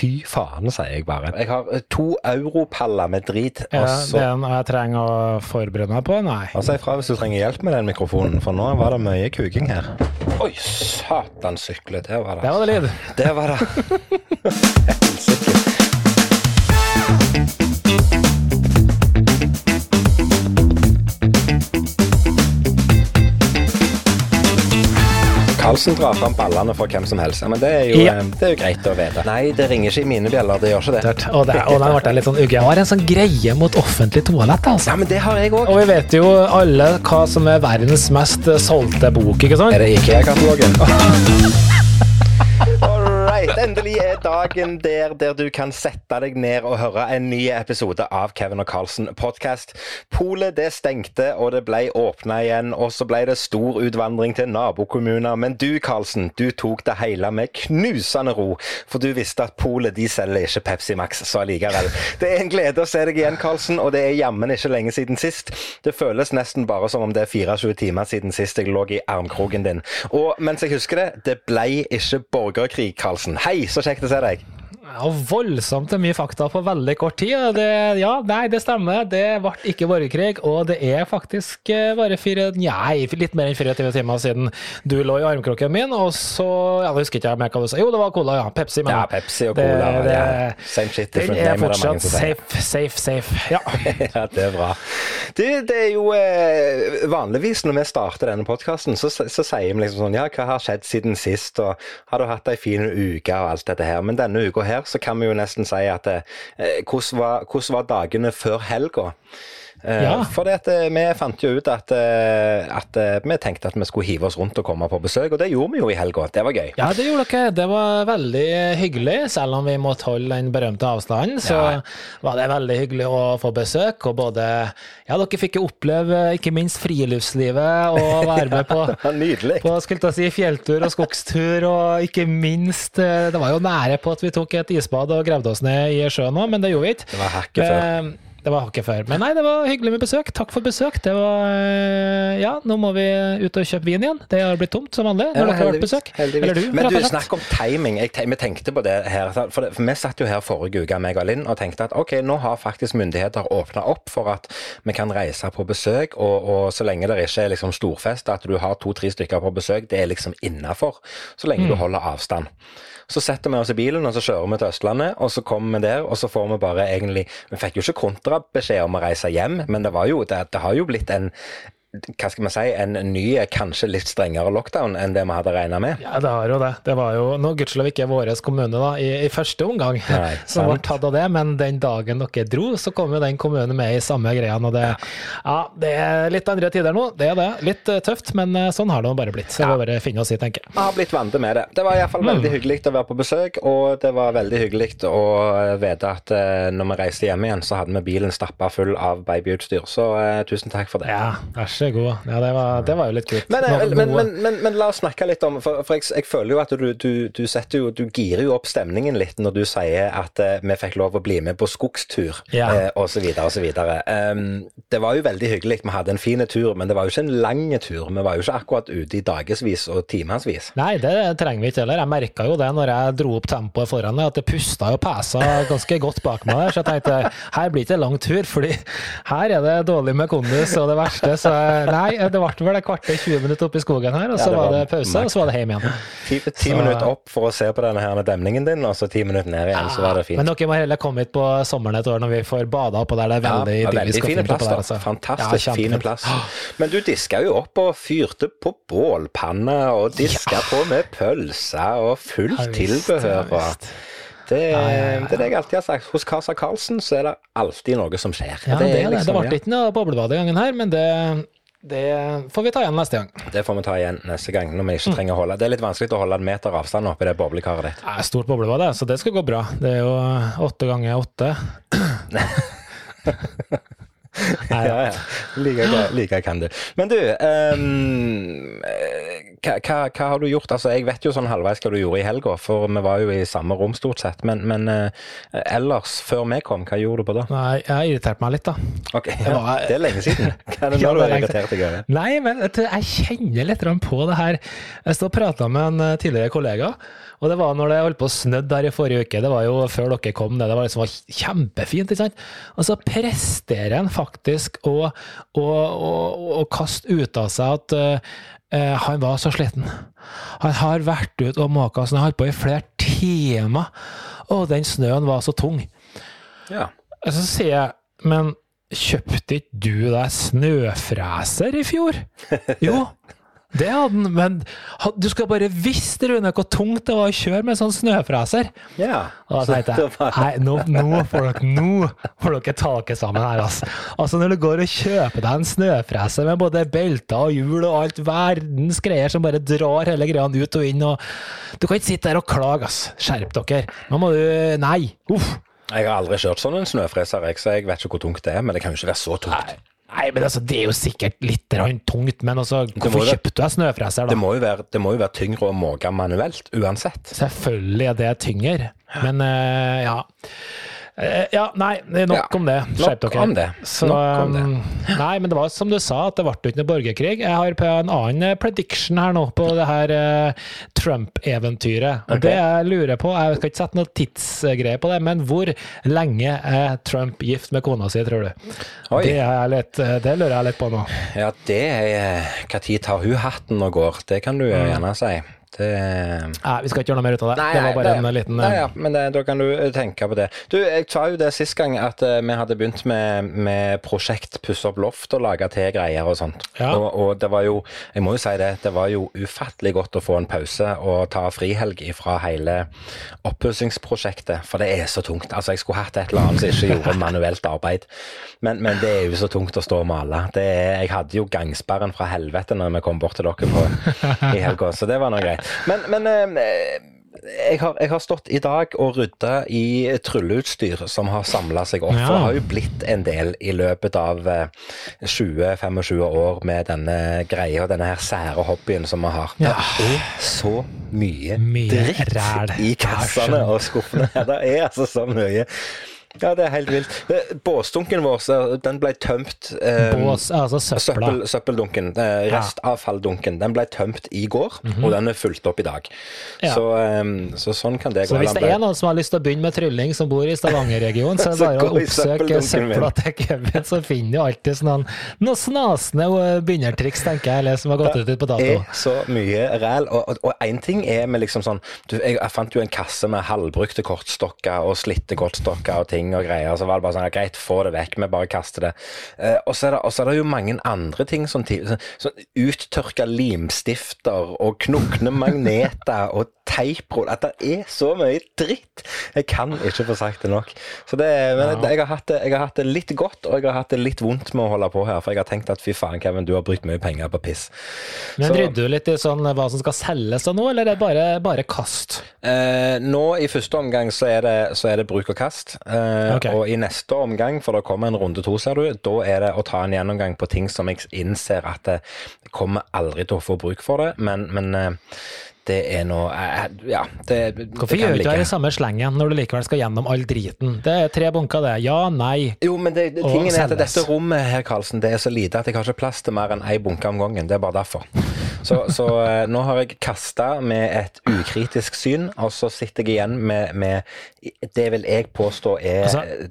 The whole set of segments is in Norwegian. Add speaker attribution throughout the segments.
Speaker 1: fy faen, sier jeg bare. Jeg har eh, to europaller med drit.
Speaker 2: Ja,
Speaker 1: også.
Speaker 2: den jeg trenger å forberede meg på? Nei.
Speaker 1: og si ifra hvis du trenger hjelp med den mikrofonen, for nå var det mye kuking her. Oi, satan sykle. Der var det.
Speaker 2: Der var det lyd.
Speaker 1: Der var det. Karlsen drar fram ballene for hvem som helst. Men det er, jo,
Speaker 2: Ja.
Speaker 1: eh, det er jo greit å vite. Nei, det ringer ikke i mine bjeller. Det gjør ikke det.
Speaker 2: Tørt. Og, det, og den ble litt sånn ugge. Jeg har en sånn greie mot offentlig toalett, altså.
Speaker 1: Ja, men det har jeg òg.
Speaker 2: Og vi vet jo alle hva som er verdens mest solgte bok, ikke sant?
Speaker 1: Er det IKEA-katalogen? Alright, endelig er dagen der der du kan sette deg ned og høre en ny episode av Kevin og Carlsen podcast. Polet det stengte, og det ble åpna igjen, og så ble det stor utvandring til nabokommuner. Men du, Carlsen, du tok det hele med knusende ro, for du visste at Polet de selger ikke Pepsi Max, så allikevel. Det er en glede å se deg igjen, Carlsen, og det er jammen ikke lenge siden sist. Det føles nesten bare som om det er 24 timer siden sist jeg lå i armkroken din. Og mens jeg husker det, det ble ikke borgerkrig, Carlsen. Hei, så kjekt å se deg.
Speaker 2: Ja, voldsomt mye fakta på veldig kort tid. og Det, ja, nei, det stemmer. Det ble ikke borgerkrig, og det er faktisk eh, bare fire, nei, litt mer enn 24 timer siden du lå i armkroken min, og så ja, Jeg husker ikke mer hva du sa. Jo, det var cola, ja. Pepsi. Men
Speaker 1: Ja, Pepsi og cola.
Speaker 2: det-
Speaker 1: ja. Same shit,
Speaker 2: Den
Speaker 1: different
Speaker 2: er
Speaker 1: name. er det mange
Speaker 2: fortsatt safe, safe, safe. Ja.
Speaker 1: Ja, det er bra. Du, det er jo eh, Vanligvis når vi starter denne podkasten, så, så sier vi liksom sånn Ja, hva har skjedd siden sist, og har du hatt ei en fin uke, og alt dette her. Men denne uka her så kan vi jo nesten si at eh, hvordan, var, hvordan var dagene før helga? Eh,
Speaker 2: Ja.
Speaker 1: For eh, vi fant jo ut at, eh, at vi tenkte at vi skulle hive oss rundt og komme på besøk, og det gjorde vi jo i helga. Det var gøy.
Speaker 2: Ja, det gjorde dere. Det var veldig hyggelig. Selv om vi måtte holde den berømte avstanden, så
Speaker 1: Ja.
Speaker 2: var det veldig hyggelig å få besøk. Og både Ja, dere fikk jo oppleve ikke minst friluftslivet og være med på på skulle jeg si, fjelltur og skogstur, og ikke minst Det var jo nære på at vi tok et isbad og gravde oss ned i sjøen òg, men det gjorde vi ikke.
Speaker 1: Det var hakket før.
Speaker 2: Eh, Det var hakket før. Men nei, det var hyggelig med besøk. Takk for besøk. Det var eh, Ja, nå må vi ut og kjøpe vin igjen. Det har blitt tomt som vanlig når
Speaker 1: Ja,
Speaker 2: dere har vært besøk.
Speaker 1: heldigvis.
Speaker 2: Eller du,
Speaker 1: Men du, snakk om timing. Vi tenkte på det her. For, det, for vi satt jo her forrige uke, meg og Linn, og tenkte at ok, nå har faktisk myndigheter åpna opp for at vi kan reise på besøk, og, og så lenge det ikke er liksom storfest, at du har to-tre stykker på besøk, det er liksom innafor. Så lenge
Speaker 2: Mm.
Speaker 1: du holder avstand. Så setter vi oss i bilen og så kjører vi til Østlandet, og så kommer vi der, og så får vi bare egentlig Vi fikk jo ikke kontrabeskjed om å reise hjem, men det jo Det, det har jo blitt en hva skal man si, en ny, kanskje litt strengere lockdown enn det vi hadde regna med.
Speaker 2: Ja, det har jo det. Det var jo nå gudskjelov ikke vår kommune da, i, i første omgang
Speaker 1: Nei,
Speaker 2: som ble tatt av det, men den dagen dere dro, så kom jo den kommunen med i samme greia. Og det, ja, det er litt andre tider nå, det er det. Litt eh, tøft, men eh, sånn har det bare blitt. Så vi må bare finne oss i, tenker jeg.
Speaker 1: Vi har blitt vant med det. Det var iallfall
Speaker 2: Mm.
Speaker 1: veldig hyggelig å være på besøk, og det var veldig hyggelig å eh, vite at når vi reiste hjem igjen, så hadde vi bilen stappa full av babyutstyr. Så eh, tusen takk for det.
Speaker 2: Ja, vær god. Ja, det var, det var jo litt kult.
Speaker 1: Men, eh, men, men, men, men la oss snakke litt om For, for jeg, jeg føler jo at du, du, du setter jo Du girer jo opp stemningen litt når du sier at eh, vi fikk lov å bli med på skogstur,
Speaker 2: Ja.
Speaker 1: eh, så videre. Um, det var jo veldig hyggelig. Vi hadde en fin tur, men det var jo ikke en lang tur. Vi var jo ikke akkurat ute i dagevis og timevis.
Speaker 2: Nei, det trenger vi ikke heller. Jeg merka jo det når jeg dro opp tempoet foran deg, at det pusta og pesa ganske godt bak meg der. Så jeg tenkte her blir det ikke lang tur, fordi her er det dårlig med kondis og det verste. Så nei, det ble vel et kvarter 20 minutter oppe i skogen her, og
Speaker 1: Ja,
Speaker 2: så
Speaker 1: det
Speaker 2: var
Speaker 1: var
Speaker 2: det pause, og så var det hjem igjen.
Speaker 1: Ti, ti
Speaker 2: Så-
Speaker 1: minutter opp for å se på denne her demningen din, og så ti minutter ned igjen, så var det fint.
Speaker 2: Men dere må heller komme hit på sommeren et år når vi får bada oppå der. Det er veldig
Speaker 1: ja, veldig fine plass,
Speaker 2: der. altså.
Speaker 1: Fantastisk
Speaker 2: Ja,
Speaker 1: fine plass. Men du diska jo opp og fyrte på bålpanne, og diska på med pølser og fullt
Speaker 2: Ja,
Speaker 1: tilbehør.
Speaker 2: ja,
Speaker 1: og. Det,
Speaker 2: ja, ja.
Speaker 1: det er det jeg alltid har sagt. Hos Casa Karlsen så er det alltid noe som skjer.
Speaker 2: Ja, det, er det.
Speaker 1: liksom-
Speaker 2: det ble ikke noe boblebad denne gangen her, men det, det får vi ta igjen neste gang.
Speaker 1: det får vi ta igjen neste gang, når vi ikke trenger å holde Det er litt vanskelig å holde en meter avstand oppi det boblekaret ditt.
Speaker 2: Det er stort boblebad, det, så det skal gå bra. Det er jo åtte ganger åtte. Nei,
Speaker 1: Ja, ja. Like, like kan det. Men du, eh, hva, hva, hva har du gjort? Altså, Jeg vet jo sånn halvveis hva du gjorde i helga, for vi var jo i samme rom stort sett. Men, men uh, ellers, før vi kom, hva gjorde du på da?
Speaker 2: Nei, jeg irriterte meg litt, da.
Speaker 1: Ok, ja,
Speaker 2: var-
Speaker 1: Det er lenge siden. Hva er det nå du
Speaker 2: er
Speaker 1: har irritert deg over?
Speaker 2: Nei, men vet du, jeg kjenner litt på det her. Jeg stod og prata med en eh, tidligere kollega, og det var når det holdt på å snødde der i forrige uke. Det var jo før dere kom, det. Det var liksom kjempefint, ikke sant. Og så presterer han faktisk å, å, å, å kaste ut av seg at eh, han var så sliten. Han har vært ute og måka, så han har holdt på i flere timer, og den snøen var så tung.
Speaker 1: Ja.
Speaker 2: Så sier jeg, men kjøpte ikke du deg snøfreser i fjor? Jo, det hadde han, men du skal bare visst, Rune, hvor tungt det var å kjøre med sånn snøfreser.
Speaker 1: ja.
Speaker 2: Og da tenkte jeg, nei, nå, nå får dere, nå får dere ta dere sammen her, altså. Altså, når du går og kjøper deg en snøfreser med både belter og hjul og alt verdens greier som bare drar hele greia ut og inn, og du kan ikke sitte der og klage, ass. Skjerp dere. Nå må du, nei, uff.
Speaker 1: Jeg har aldri kjørt sånn en snøfreser, jeg, så jeg vet ikke hvor tungt det er. Men det kan jo ikke være så tungt.
Speaker 2: Nei, men altså, det er jo sikkert litt tungt, men altså, hvorfor kjøpte du snøfreser,
Speaker 1: Det
Speaker 2: da?
Speaker 1: må jo være, det må jo være tyngre å måke manuelt, uansett.
Speaker 2: Selvfølgelig er det tyngre, men eh, ja. Eh, ja, nei, det er nok
Speaker 1: Ja,
Speaker 2: om det. Skjerp dere.
Speaker 1: om det.
Speaker 2: Så,
Speaker 1: Nok om det.
Speaker 2: um, Nei, men det var som du sa, at det ble ikke noe borgerkrig. Jeg har på en annen eh, prediction her nå, på det her eh, Trump-eventyret. Og
Speaker 1: Ok.
Speaker 2: Det jeg lurer på, jeg skal ikke sette noe tidsgreie på det, men hvor lenge er Trump gift med kona si, tror du?
Speaker 1: Oi.
Speaker 2: Det, er litt, eh, det lurer jeg litt på nå.
Speaker 1: Ja, det er Når tar hun hatten og går? Det kan du
Speaker 2: Mm.
Speaker 1: gjerne si. Det
Speaker 2: Nei, vi skal ikke gjøre noe mer ut av det. det var bare en liten
Speaker 1: nei,
Speaker 2: eh,
Speaker 1: ja, men det, da kan du eh, tenke på det. Du, Jeg sa jo det sist gang at uh, vi hadde begynt med, med prosjekt Pusse opp loft og lage til greier og sånt.
Speaker 2: Ja.
Speaker 1: Og, og det var jo, jeg må jo si det, det var jo ufattelig godt å få en pause og ta frihelg fra hele oppussingsprosjektet, for det er så tungt. Altså, Jeg skulle hatt et eller annet som ikke gjorde manuelt arbeid, men, men det er jo så tungt å stå og male. Det er, jeg hadde jo gangsperren fra helvete når vi kom bort til dere på, i helga, så det var noe greit. Men, men eh, jeg har, jeg har stått i dag og rydda i trylleutstyr som har samla seg opp.
Speaker 2: Ja.
Speaker 1: For det har jo blitt en del i løpet av eh, 20-25 år med denne greia og denne her sære hobbyen som vi har.
Speaker 2: Ja.
Speaker 1: Det er så mye,
Speaker 2: Mye
Speaker 1: dritt
Speaker 2: ræl.
Speaker 1: i kassene og skuffene. Det er altså så mye. Ja, det er helt vilt. Båsdunken vår, den ble tømt eh,
Speaker 2: Bås, altså.
Speaker 1: Søppel, søppeldunken, eh, restavfalldunken, den ble tømt i går, og den er fulgt opp i dag.
Speaker 2: Ja.
Speaker 1: Så, eh, så sånn kan det gå.
Speaker 2: Så hvis det er noen som har lyst til å begynne med trylling, som bor i Stavanger-regionen, så er det bare å oppsøke søpla til Kevin, så finner du alltid sånn noen snasende eh, begynnertriks, tenker jeg, eller som har gått ut på dato.
Speaker 1: Det er så mye ræl. Og, en ting er med liksom sånn du, jeg, jeg fant jo en kasse med halvbrukte kortstokker og slitte kortstokker og ting og greier. Så var det bare sånn, ja, greit, få det vekk, vi bare kaster det. Eh, og, så er det og så er det jo mange andre ting, sånn, sånn, sånn uttørka limstifter og knukne magneter og teiprull. At det er så mye dritt! Jeg kan ikke få sagt det nok. Så det, men
Speaker 2: Ja.
Speaker 1: jeg, har hatt det, jeg har hatt det litt godt, og jeg har hatt det litt vondt med å holde på her. For jeg har tenkt at fy faen, Kevin, du har brukt mye penger på piss.
Speaker 2: Men
Speaker 1: så-
Speaker 2: rydder du litt i sånn hva som skal selges og noe, eller er det bare, bare kast?
Speaker 1: Eh, nå i første omgang så er det, så er det bruk og kast. Eh,
Speaker 2: Ok.
Speaker 1: Og i neste omgang, for det kommer en runde to, ser du, da er det å ta en gjennomgang på ting som jeg innser at jeg kommer aldri til å få bruk for det, men, men eh, det er nå eh, Ja, det,
Speaker 2: Hvorfor
Speaker 1: det
Speaker 2: gjør du ikke det i samme slengen når du likevel skal gjennom all driten? Det er tre bunker, det. Ja, nei.
Speaker 1: Jo, men det, det, tingen er at dette rommet her, Karlsen, det er så lite at jeg har ikke plass til mer enn én bunke om gangen. Det er bare derfor. Så, så eh, nå har jeg kasta med et ukritisk syn, og så sitter jeg igjen med, med det vil jeg påstå er
Speaker 2: Altså-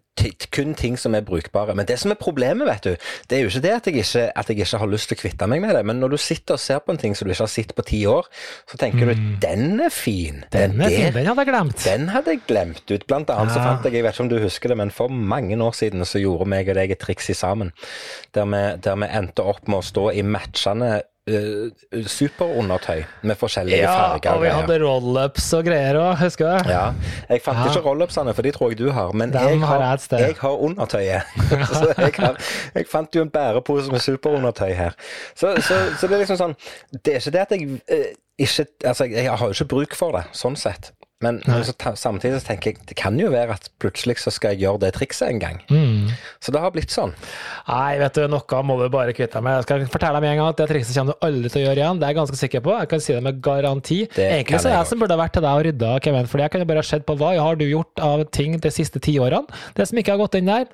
Speaker 1: kun ting som er brukbare. Men det som er problemet, vet du, det er jo ikke det at jeg ikke, at jeg ikke har lyst til å kvitte meg med det, men når du sitter og ser på en ting som du ikke har sett på ti år, så tenker du den er fin.
Speaker 2: Mm. Den er fin, den hadde jeg glemt.
Speaker 1: den hadde jeg glemt ut. Blant annet så
Speaker 2: Ja.
Speaker 1: fant jeg, jeg vet ikke om du husker det, men for mange år siden så gjorde meg og deg et triks i sammen. Der vi, der vi endte opp med å stå i matchende eh, superundertøy med forskjellige
Speaker 2: Ja,
Speaker 1: farger.
Speaker 2: og vi hadde roll-ups og greier òg, husker du?
Speaker 1: Ja, Jeg fant
Speaker 2: Ja.
Speaker 1: ikke roll-upsene, for de tror jeg du har. Men jeg
Speaker 2: har
Speaker 1: har,
Speaker 2: jeg
Speaker 1: har undertøyet. så jeg, har, jeg fant jo en bærepose med superundertøy her. Så, så, så det er liksom sånn Det er ikke det at jeg uh, ikke Altså, jeg har jo ikke bruk for det, sånn sett. Men, men så samtidig så tenker jeg det kan jo være at plutselig så skal jeg gjøre det trikset en gang.
Speaker 2: Mm.
Speaker 1: Så det har blitt sånn.
Speaker 2: Nei, vet du, noe må du bare kvitte deg med. Jeg skal fortelle deg med en gang at det trikset kommer du aldri til å gjøre igjen. Det er jeg ganske sikker på. Jeg kan si det med garanti.
Speaker 1: Det
Speaker 2: Egentlig så er
Speaker 1: jeg
Speaker 2: jeg som burde ha vært til deg og rydda, Kevin, fordi jeg kan jo bare ha sett på hva har du gjort av ting de siste ti årene. Det som ikke har gått inn der,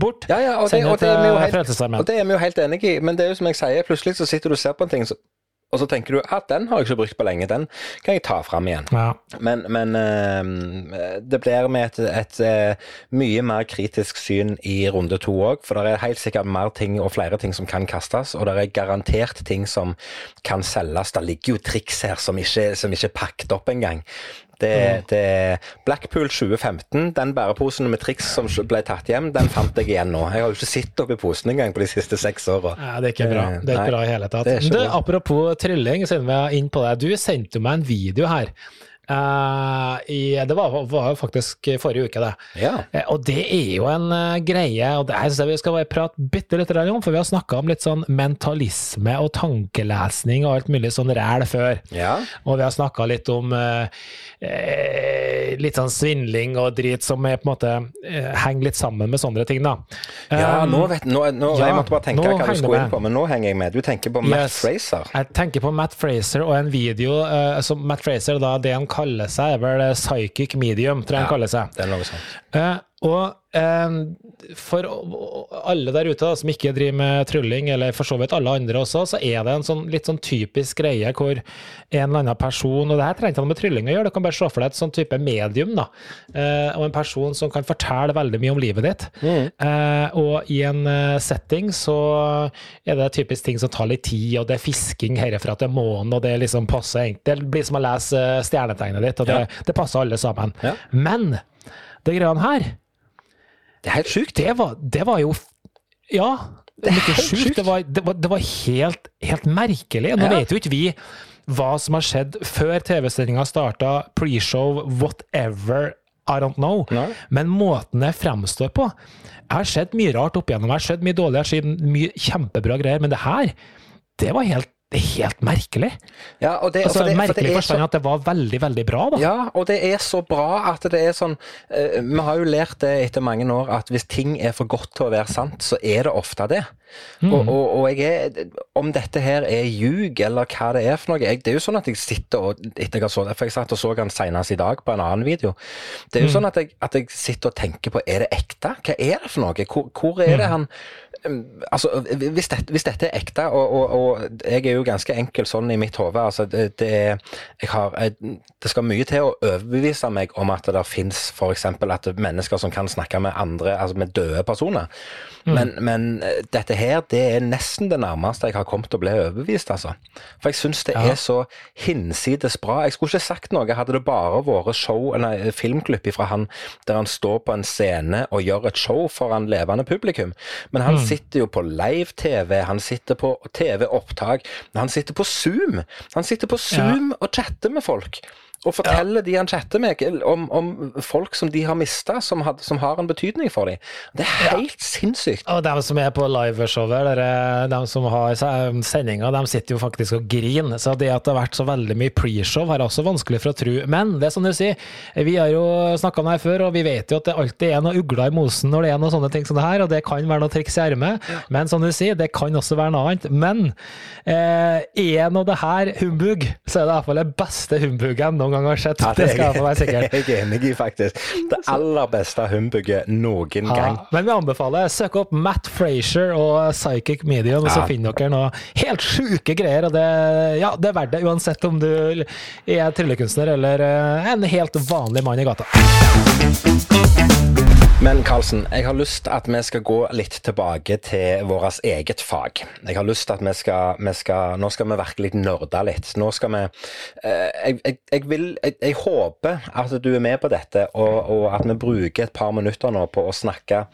Speaker 2: bort.
Speaker 1: Ja, ja, og det, og, det vi jo helt, og det er vi jo helt enig i, men det er jo som jeg sier, plutselig så sitter du og ser på en ting, så, og så tenker du at den har jeg ikke brukt på lenge, den kan jeg ta fram igjen.
Speaker 2: Ja.
Speaker 1: Men, men eh, det blir med et, et eh, mye mer kritisk syn i runde to òg, for det er helt sikkert mer ting og flere ting som kan kastes, og det er garantert ting som kan selges. Det ligger jo triks her som ikke, som ikke er pakket opp engang. Det, det er Blackpool 2015, den bæreposen med triks som ble tatt hjem, den fant jeg igjen nå. Jeg har jo ikke sett oppi posen engang på de siste seks åra.
Speaker 2: Ja, det er ikke bra. Det er ikke
Speaker 1: Nei,
Speaker 2: bra i hele tatt.
Speaker 1: det
Speaker 2: Du, apropos trylling, siden vi er inne på det. Du sendte jo meg en video her. Uh, i, det var, var faktisk forrige uke, det.
Speaker 1: Ja.
Speaker 2: Uh, Og det er jo en uh, greie, og det her synes jeg vi skal bare prate bitte litt om, for vi har snakka om litt sånn mentalisme og tankelesning og alt mulig sånn ræl før.
Speaker 1: ja.
Speaker 2: Og vi har snakka litt om eh, eh, litt sånn svindling og drit som er på en måte eh, henger litt sammen med sånne ting, da.
Speaker 1: Ja,
Speaker 2: Um,
Speaker 1: nå vet nå, nå,
Speaker 2: ja,
Speaker 1: Jeg måtte bare tenke hva du skulle inn på, men nå henger jeg med. Du tenker på Matt
Speaker 2: Yes.
Speaker 1: Fraser.
Speaker 2: Jeg tenker på Matt Fraser og en video eh, som Matt Fraser, da, det han kaller seg, er vel psychic medium, tror jeg han kaller seg.
Speaker 1: Det er noe sånt.
Speaker 2: Eh, og for alle der ute da, som ikke driver med trylling, eller for så vidt alle andre også, så er det en sånn, litt sånn typisk greie hvor en eller annen person, og det her trenger ikke noe med trylling å gjøre, du kan bare se for deg et sånn type medium, da, eh, og en person som kan fortelle veldig mye om livet ditt. Mm. og i en eh, setting så er det typisk ting som tar litt tid, og det er fisking herfra til månen, og det liksom passer egentlig. Det blir som å lese eh, stjernetegnet ditt, og det, det passer alle sammen.
Speaker 1: Ja.
Speaker 2: Men det greiene her,
Speaker 1: Det er helt sjukt.
Speaker 2: det var, det var jo Ja, det
Speaker 1: er helt
Speaker 2: sjukt.
Speaker 1: sjukt.
Speaker 2: Det var, det var, det var helt, helt merkelig. Nå
Speaker 1: Ja.
Speaker 2: vet jo ikke vi hva som har skjedd før TV-sendinga starta, preshow, whatever. I don't know.
Speaker 1: Nei.
Speaker 2: Men måten det fremstår på Jeg har sett mye rart opp igjennom. Jeg har sett mye dårlig, jeg har sett mye kjempebra greier, men det her, det var helt, helt merkelig.
Speaker 1: Ja, og det,
Speaker 2: Altså,
Speaker 1: for det, for
Speaker 2: merkelig
Speaker 1: det er
Speaker 2: forstand
Speaker 1: så,
Speaker 2: at det var veldig, veldig bra, da.
Speaker 1: ja, og det er så bra at det er sånn uh, Vi har jo lært det etter mange år at hvis ting er for godt til å være sant, så er det ofte det.
Speaker 2: Mm.
Speaker 1: Og, og, og jeg er, om dette her er ljug, eller hva det er for noe jeg, Det er jo sånn at jeg sitter og etter jeg har så, For jeg satt og så han senest i dag på en annen video. Det er jo
Speaker 2: Mm.
Speaker 1: sånn at jeg, at jeg sitter og tenker på Er det ekte? Hva er det for noe? Hvor, hvor er
Speaker 2: Mm.
Speaker 1: det han um, Altså, hvis dette, hvis dette er ekte, og, og, og jeg er jo ganske enkel sånn i mitt hode altså det, det, det skal mye til å overbevise meg om at det fins f.eks. at er mennesker som kan snakke med andre, altså med døde personer. Men, men eh, dette her, det er nesten det nærmeste jeg har kommet til å bli overbevist, altså. For jeg syns det
Speaker 2: Ja.
Speaker 1: er så hinsides bra. Jeg skulle ikke sagt noe hadde det bare vært show, nei, filmklipp fra han der han står på en scene og gjør et show foran levende publikum. Men han sitter jo på live-TV, han sitter på TV-opptak, han sitter på Zoom. Han sitter på Zoom og chatter med folk. Og forteller de han chatter med, om, om folk som de har mista, som, som har en betydning for dem. Det er helt sinnssykt.
Speaker 2: Og dem som er på liveshowet, dere- de som har sendinger, sendinga, de sitter jo faktisk og griner. Så det at det har vært så veldig mye preshow, jeg også vanskelig for å tro. Men det er som du sier, vi har jo snakka om det her før, og vi vet jo at det alltid er noe ugler i mosen når det er noen sånne ting som det her, og det kan være noe triks i ermet. Men som du sier, det kan også være noe annet. Men eh, er nå det her humbug, så er det iallfall den beste humbugen noen gang har sett. det skal jeg jeg være sikker.
Speaker 1: Jeg er enig i, faktisk. Det aller beste humbugget noen gang.
Speaker 2: Men vi anbefaler søk opp Matt Frazier og Psychic Medium, ja. så finner dere noe helt sjuke greier. Og det, ja, det er verdt det, uansett om du er tryllekunstner eller eh, en helt vanlig mann i gata.
Speaker 1: Men Karlsen, jeg har lyst at vi skal gå litt tilbake til vårt eget fag. Jeg har lyst at vi skal, vi skal Nå skal vi virkelig nerde litt. Nå skal vi eh, Jeg, jeg, jeg vil jeg, jeg håper at du er med på dette, og, og at vi bruker et par minutter nå på å snakke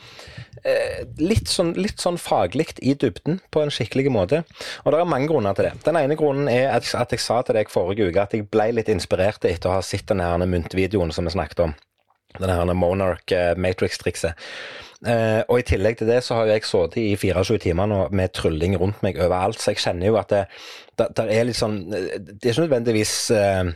Speaker 1: eh, litt sånn, litt sånn faglig i dybden på en skikkelig måte. Og det er mange grunner til det. Den ene grunnen er at, at jeg sa til deg forrige uke at jeg ble litt inspirert etter å ha sett den her myntvideoen som vi snakket om. Den her Monarch eh, Matrix-trikset. Eh, og I tillegg til det så har jeg sittet i 24 timer nå med trylling rundt meg overalt, så jeg kjenner jo at det, det, det er litt sånn Det er ikke nødvendigvis eh,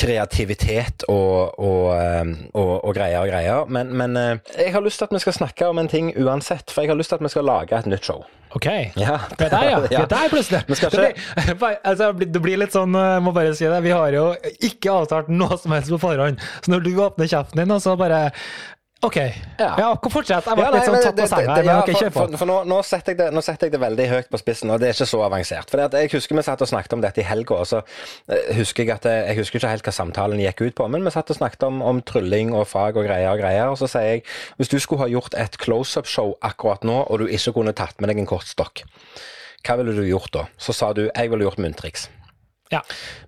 Speaker 1: kreativitet og, og, eh, og, og greier og greier. Men, men eh, jeg har lyst til at vi skal snakke om en ting uansett, for jeg har lyst til at vi skal lage et nytt show.
Speaker 2: Ok.
Speaker 1: Ja.
Speaker 2: Det er der, ja. Det er der plutselig. Det blir, altså, det blir litt sånn, jeg må bare si det, vi har jo ikke avtalt noe som helst på forhånd. Så når du åpner kjeften din, og så bare OK. Ja,
Speaker 1: Ja.
Speaker 2: fortsett. Jeg ble
Speaker 1: Ja,
Speaker 2: litt sånn tatt på senga
Speaker 1: ja,
Speaker 2: ok.
Speaker 1: For, for, for nå, nå, setter det, nå setter jeg det veldig høyt på spissen, og det er ikke så avansert. For jeg husker vi satt og snakket om dette i helga, og så eh, husker jeg at jeg, jeg husker ikke helt hva samtalen gikk ut på, men vi satt og snakket om, om trylling og fag og greier og greier, og så sier jeg hvis du skulle ha gjort et close-up-show akkurat nå, og du ikke kunne tatt med deg en kortstokk, hva ville du gjort da? Så sa du jeg ville gjort munntriks.
Speaker 2: Ja.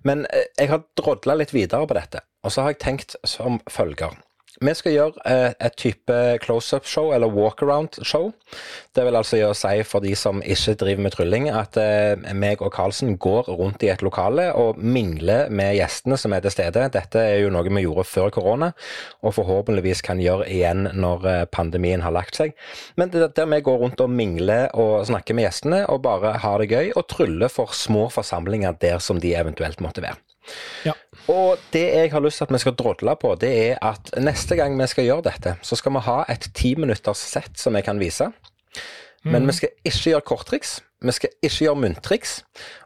Speaker 1: Men eh, jeg har drodla litt videre på dette, og så har jeg tenkt som følger. Vi skal gjøre eh, et type close-up-show, eller walk-around-show. Det vil altså gjøre si for de som ikke driver med trylling, at eh, meg og Karlsen går rundt i et lokale og mingler med gjestene som er til stede. Dette er jo noe vi gjorde før korona, og forhåpentligvis kan gjøre igjen når eh, pandemien har lagt seg. Men det, der vi går rundt og mingler og snakker med gjestene, og bare har det gøy, og tryller for små forsamlinger der som de eventuelt måtte være.
Speaker 2: Ja.
Speaker 1: Og det jeg har lyst til at vi skal drodle på, det er at neste gang vi skal gjøre dette, så skal vi ha et timinutters sett som jeg kan vise. Men vi skal ikke gjøre korttriks, vi skal ikke gjøre munntriks,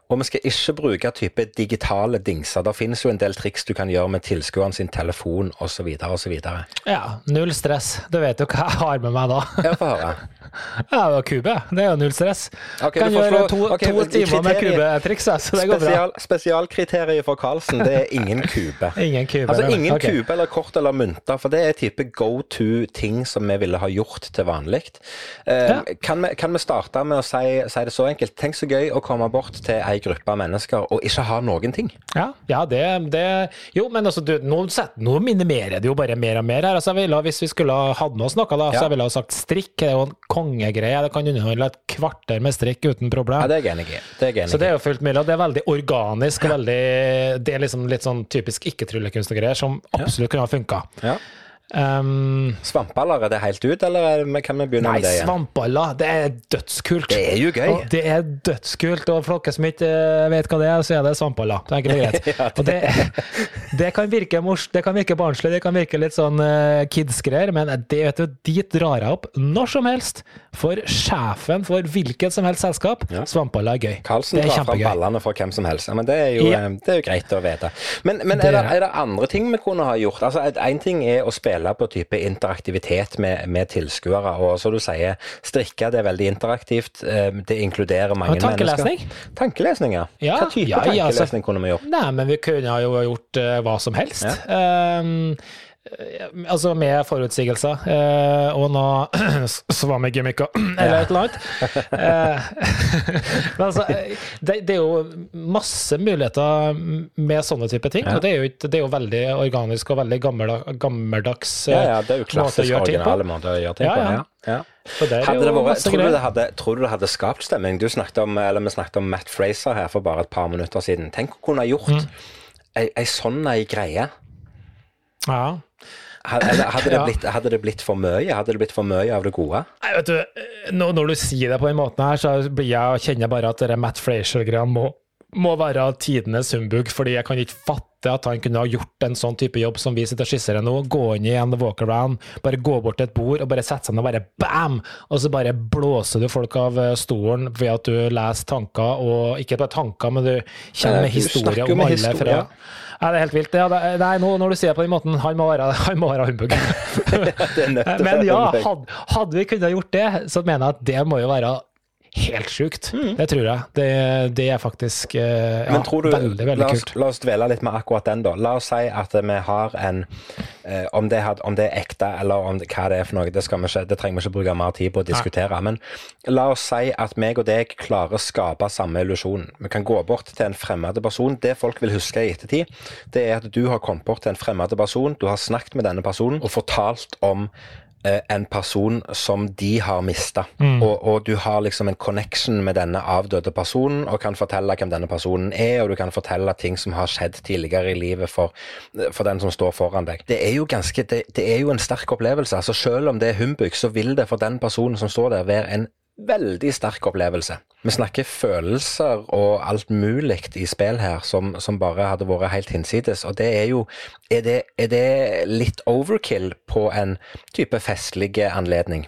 Speaker 1: og vi skal ikke bruke type digitale dingser. Det finnes jo en del triks du kan gjøre med tilskueren sin telefon osv. osv.
Speaker 2: ja, null stress. Du vet jo hva jeg har med meg da.
Speaker 1: Ja, få høre.
Speaker 2: Ja, det var kube. Det er jo null stress.
Speaker 1: Okay,
Speaker 2: kan gjøre to,
Speaker 1: okay,
Speaker 2: to timer med kubetriks, så det går bra.
Speaker 1: Spesialkriteriet for Karlsen, det er ingen kube.
Speaker 2: Ingen kube.
Speaker 1: Altså ingen
Speaker 2: okay.
Speaker 1: kube eller kort eller mynter, for det er type go to-ting som vi ville ha gjort til vanlig. Eh,
Speaker 2: Ja.
Speaker 1: kan, vi, kan vi starte med å si, si det så enkelt? Tenk så gøy å komme bort til ei gruppe mennesker og ikke ha noen ting.
Speaker 2: Ja, ja det, det Jo, men altså, du, nå, nå minimerer det jo bare mer og mer her. Altså, jeg ville, hvis vi skulle ha hatt med oss noe, da,
Speaker 1: Ja.
Speaker 2: så jeg ville ha sagt strikk. Det er jo en kongegreie. Det kan underholde et kvarter med strikk uten problem.
Speaker 1: Ja, Det er jeg enig i. Er
Speaker 2: Så det er jo fullt mulig, og det er veldig organisk Ja. veldig Det er liksom litt sånn typisk ikke-tryllekunst og som absolutt kunne ha funka.
Speaker 1: Ja.
Speaker 2: Um,
Speaker 1: Svampeballer, er det helt ut, eller er det- kan vi begynne
Speaker 2: nei,
Speaker 1: med det igjen?
Speaker 2: Nei, svampeballer, det er dødskult.
Speaker 1: Det er jo gøy.
Speaker 2: Og det er dødskult, og for dere som ikke eh, vet hva det er, så er det svampeballer. Det er greit. Og det, det kan virke mors, det kan virke barnslig, det kan virke litt sånn uh, kids-greier, men det, vet du, dit drar jeg opp når som helst. For sjefen for hvilket som helst selskap,
Speaker 1: Ja.
Speaker 2: svampeballer er gøy.
Speaker 1: Karlsen
Speaker 2: det
Speaker 1: drar fram ballene for hvem som helst. Men det er jo,
Speaker 2: Ja.
Speaker 1: eh, det er jo greit å vite. Men, men
Speaker 2: det,
Speaker 1: er det.
Speaker 2: er det
Speaker 1: andre ting vi kunne ha gjort? Altså, Én ting er å spille på type interaktivitet med, med tilskuere. Og som du sier, strikke det er veldig interaktivt. eh, Det inkluderer mange
Speaker 2: Og tankelesning?
Speaker 1: mennesker. Tankelesning, ja.
Speaker 2: Ja,
Speaker 1: Hva type
Speaker 2: ja, ja, altså-
Speaker 1: tankelesning kunne vi gjort?
Speaker 2: Nei, men vi kunne jo gjort uh, hva som helst. Um, eh, altså med forutsigelser. eh, og nå svammegimmicker, eller et eller annet. Eh, men altså, eh, det, det er jo masse muligheter med sånne type ting. Og det er, jo, det er jo veldig organisk og veldig gammeldags, gammeldags eh,
Speaker 1: Ja, ja, det er jo klassisk originale måter å gjøre ting
Speaker 2: Ja,
Speaker 1: på.
Speaker 2: ja.
Speaker 1: Ja, ja. Det vært, tror, du det hadde, tror du det hadde skapt stemning? Du snakket om, eller Vi snakket om Matt Fraser her for bare et par minutter siden. Tenk å kunne ha gjort
Speaker 2: Mm.
Speaker 1: ei, ei sånn ei greie.
Speaker 2: Ja.
Speaker 1: Hadde, det blitt, hadde det blitt for mye? Hadde det blitt for mye av det gode?
Speaker 2: Nei, vet du, når, når du sier det på den måten her, så blir jeg kjenner bare at det Matt Frazier-greiene må, må være tidenes humbug, fordi jeg kan ikke fatte at han kunne ha gjort en sånn type jobb som vi sitter og skisserer nå. Gå inn i en walk-around, bare gå bort til et bord og bare sette seg ned og bare bam! Og så bare blåser du folk av eh, stolen ved at du leser tanker, og ikke bare tanker, men du kjenner med historie om alle
Speaker 1: historie.
Speaker 2: fra ja, det er helt vilt. Ja, det, nei, nå, når du sier det på den måten, han må være, han må være humbug. Men ja, hadde, hadde vi kunnet gjort det, så mener jeg at det må jo være helt sjukt. Det tror jeg. Det, det er faktisk eh, ja,
Speaker 1: Mm. Du,
Speaker 2: veldig, veldig
Speaker 1: la, oss,
Speaker 2: kult.
Speaker 1: la oss dvele litt med akkurat den, da. La oss si at vi har en eh, om, det had, om det er ekte, eller om det, hva det er for noe, det, ikke, det trenger vi ikke bruke mer tid på å diskutere. Men la oss si at meg og deg klarer å skape samme illusjon. Vi kan gå bort til en fremmed person. Det folk vil huske i ettertid, det er at du har kommet bort til en fremmed person, du har snakket med denne personen og fortalt om en person som de har mista. Og, og du har liksom en connection med denne avdøde personen, og kan fortelle hvem denne personen er, og du kan fortelle ting som har skjedd tidligere i livet for, for den som står foran deg. Det er jo ganske, det, det er jo en sterk opplevelse. altså Selv om det er humbug, så vil det for den personen som står der, være en veldig sterk opplevelse. Vi snakker følelser og alt mulig i spill her som, som bare hadde vært helt hinsides. Og det er jo er det, er det litt overkill på en type festlig anledning?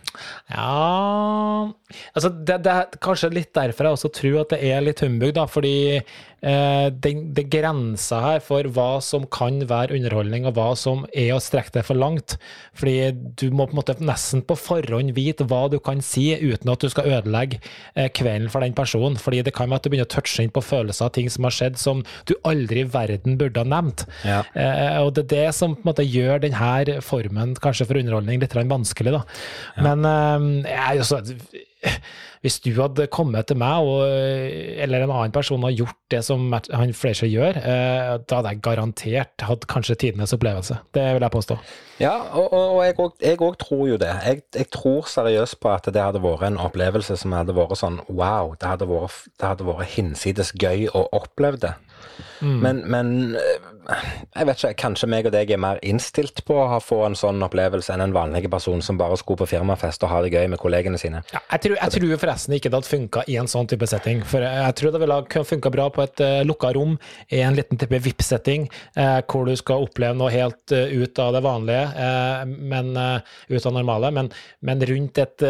Speaker 2: Ja Altså, det, er kanskje litt derfor jeg også tror at det er litt humbug, da. Fordi det, det grenser her for hva som kan være underholdning, og hva som er å strekke det for langt. Fordi du må på en måte nesten på forhånd vite hva du kan si, uten at du skal ødelegge eh, kvelden for den personen. Fordi det kan være at du begynner å touche inn på følelser av ting som har skjedd som du aldri i verden burde ha nevnt.
Speaker 1: Ja.
Speaker 2: Eh, og det er det som på en måte gjør denne formen kanskje for underholdning litt vanskelig, da. Men eh, jeg er jo så hvis du hadde kommet til meg, og, eller en annen person har gjort det som han Fleischer gjør, eh, da hadde jeg garantert hatt kanskje tidenes opplevelse. Det vil jeg påstå.
Speaker 1: Ja, og, og jeg òg tror jo det. Jeg, jeg, tror seriøst på at det hadde vært en opplevelse som hadde vært sånn wow, det hadde vært, det hadde vært hinsides gøy å oppleve det. Mm. Men, men, eh, jeg vet ikke, kanskje meg og deg er mer innstilt på å få en sånn opplevelse enn en vanlig person som bare skulle på firmafest og ha det gøy med kollegene sine.
Speaker 2: Ja, jeg, tror, jeg tror forresten ikke det hadde funka i en sånn type setting. For jeg tror det ville ha funka bra på et uh, eh, lukka rom i en liten type VIP-setting, uh, hvor du skal oppleve noe helt uh, ut av det vanlige, uh, men ut av normale. Men, men rundt et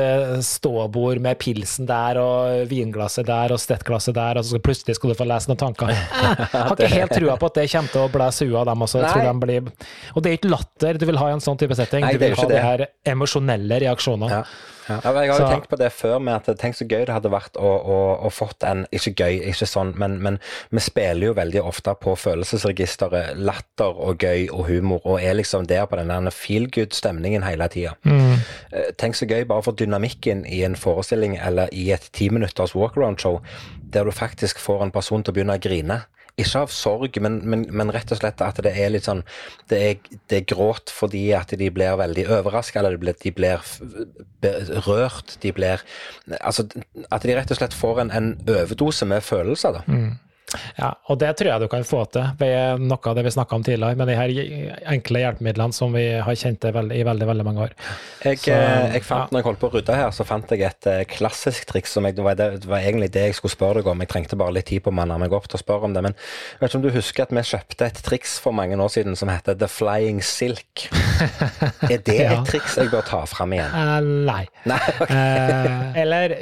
Speaker 2: ståbord med pilsen der og vinglasset der og stettglasset der, og så plutselig skal du få lese noen tanker. Jeg har ikke helt trua på at det kommer til å blæse huet av dem også. De blir... Og det er ikke latter du vil ha i en sånn type setting. Nei, du vil ha de her emosjonelle reaksjonene.
Speaker 1: Ja. Ja. jeg har jo så... tenkt på det før, med at tenk så gøy det hadde vært å, å, å fått en Ikke gøy, ikke sånn, men, men, vi spiller jo veldig ofte på følelsesregisteret latter og gøy og humor, og er liksom der på den der feel good-stemningen hele tida. Mm. Eh, tenk så gøy bare for dynamikken i en forestilling eller i et timinutters walkaround-show, der du faktisk får en person til å begynne å grine. Ikke av sorg, men, men, men, rett og slett at det er litt sånn Det er, det er gråt fordi at de blir veldig overraska, eller de blir, de blir rørt. De blir Altså at de rett og slett får en, en overdose med følelser, da. Mm.
Speaker 2: Ja, og det tror jeg du kan få til ved noe av det vi snakka om tidligere, med de her enkle hjelpemidlene som vi har kjent i veldig, veldig, mange år.
Speaker 1: Jeg, så, eh, jeg fant, ja. når jeg holdt på å rydde her, så fant jeg et uh, klassisk triks som jeg, det, var, det, var, egentlig det jeg skulle spørre deg om. Jeg trengte bare litt tid på å manne meg opp til å spørre om det. Men jeg vet ikke om du husker at vi kjøpte et triks for mange år siden som heter The Flying Silk? er det ja. et triks jeg bør ta fram igjen?
Speaker 2: Uh, nei.
Speaker 1: nei okay.
Speaker 2: uh, eller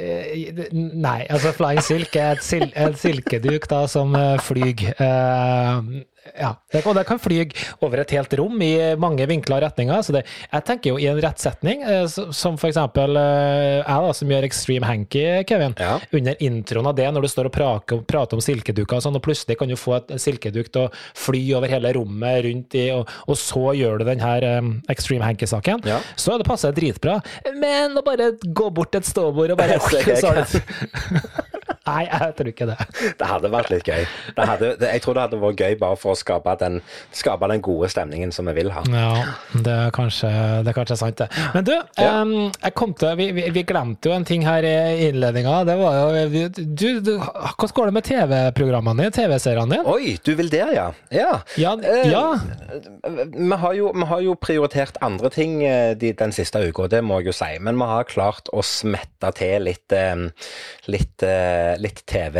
Speaker 2: Nei. Altså, Flying Silk er et, sil et silkeduk da, som som eh, flyr. Eh, ja, og det kan fly over et helt rom i mange vinkler og retninger. Så det, jeg tenker jo i en rettsetning, eh, som for eksempel jeg da, som gjør Extreme Hanky, Kevin. Ja. Under introen av det, når du står og prater, prater om silkeduker og sånn, og plutselig kan du få et silkeduk til å fly over hele rommet rundt i, og, og så gjør du den her um, Extreme Hanky-saken, ja. så det passer dritbra. Men å bare gå bort et ståbord og bare så har du Nei, jeg tror ikke det.
Speaker 1: Det hadde vært litt gøy. Hadde, jeg tror det hadde vært gøy bare for å skape den, skape den gode stemningen som vi vil ha.
Speaker 2: Ja, det er kanskje, det er kanskje sant, det. Men du, ja. um, jeg kom til, vi, vi, vi, glemte jo en ting her i innledninga. Det var jo du, du, Hvordan går det med TV-programmene dine? TV-seriene dine?
Speaker 1: Oi, du vil der, ja. Ja.
Speaker 2: ja, ja.
Speaker 1: Uh, vi, har jo, vi, har jo, prioritert andre ting eh, de, den siste uka, det må jeg jo si. Men vi har klart å smette til litt, litt litt TV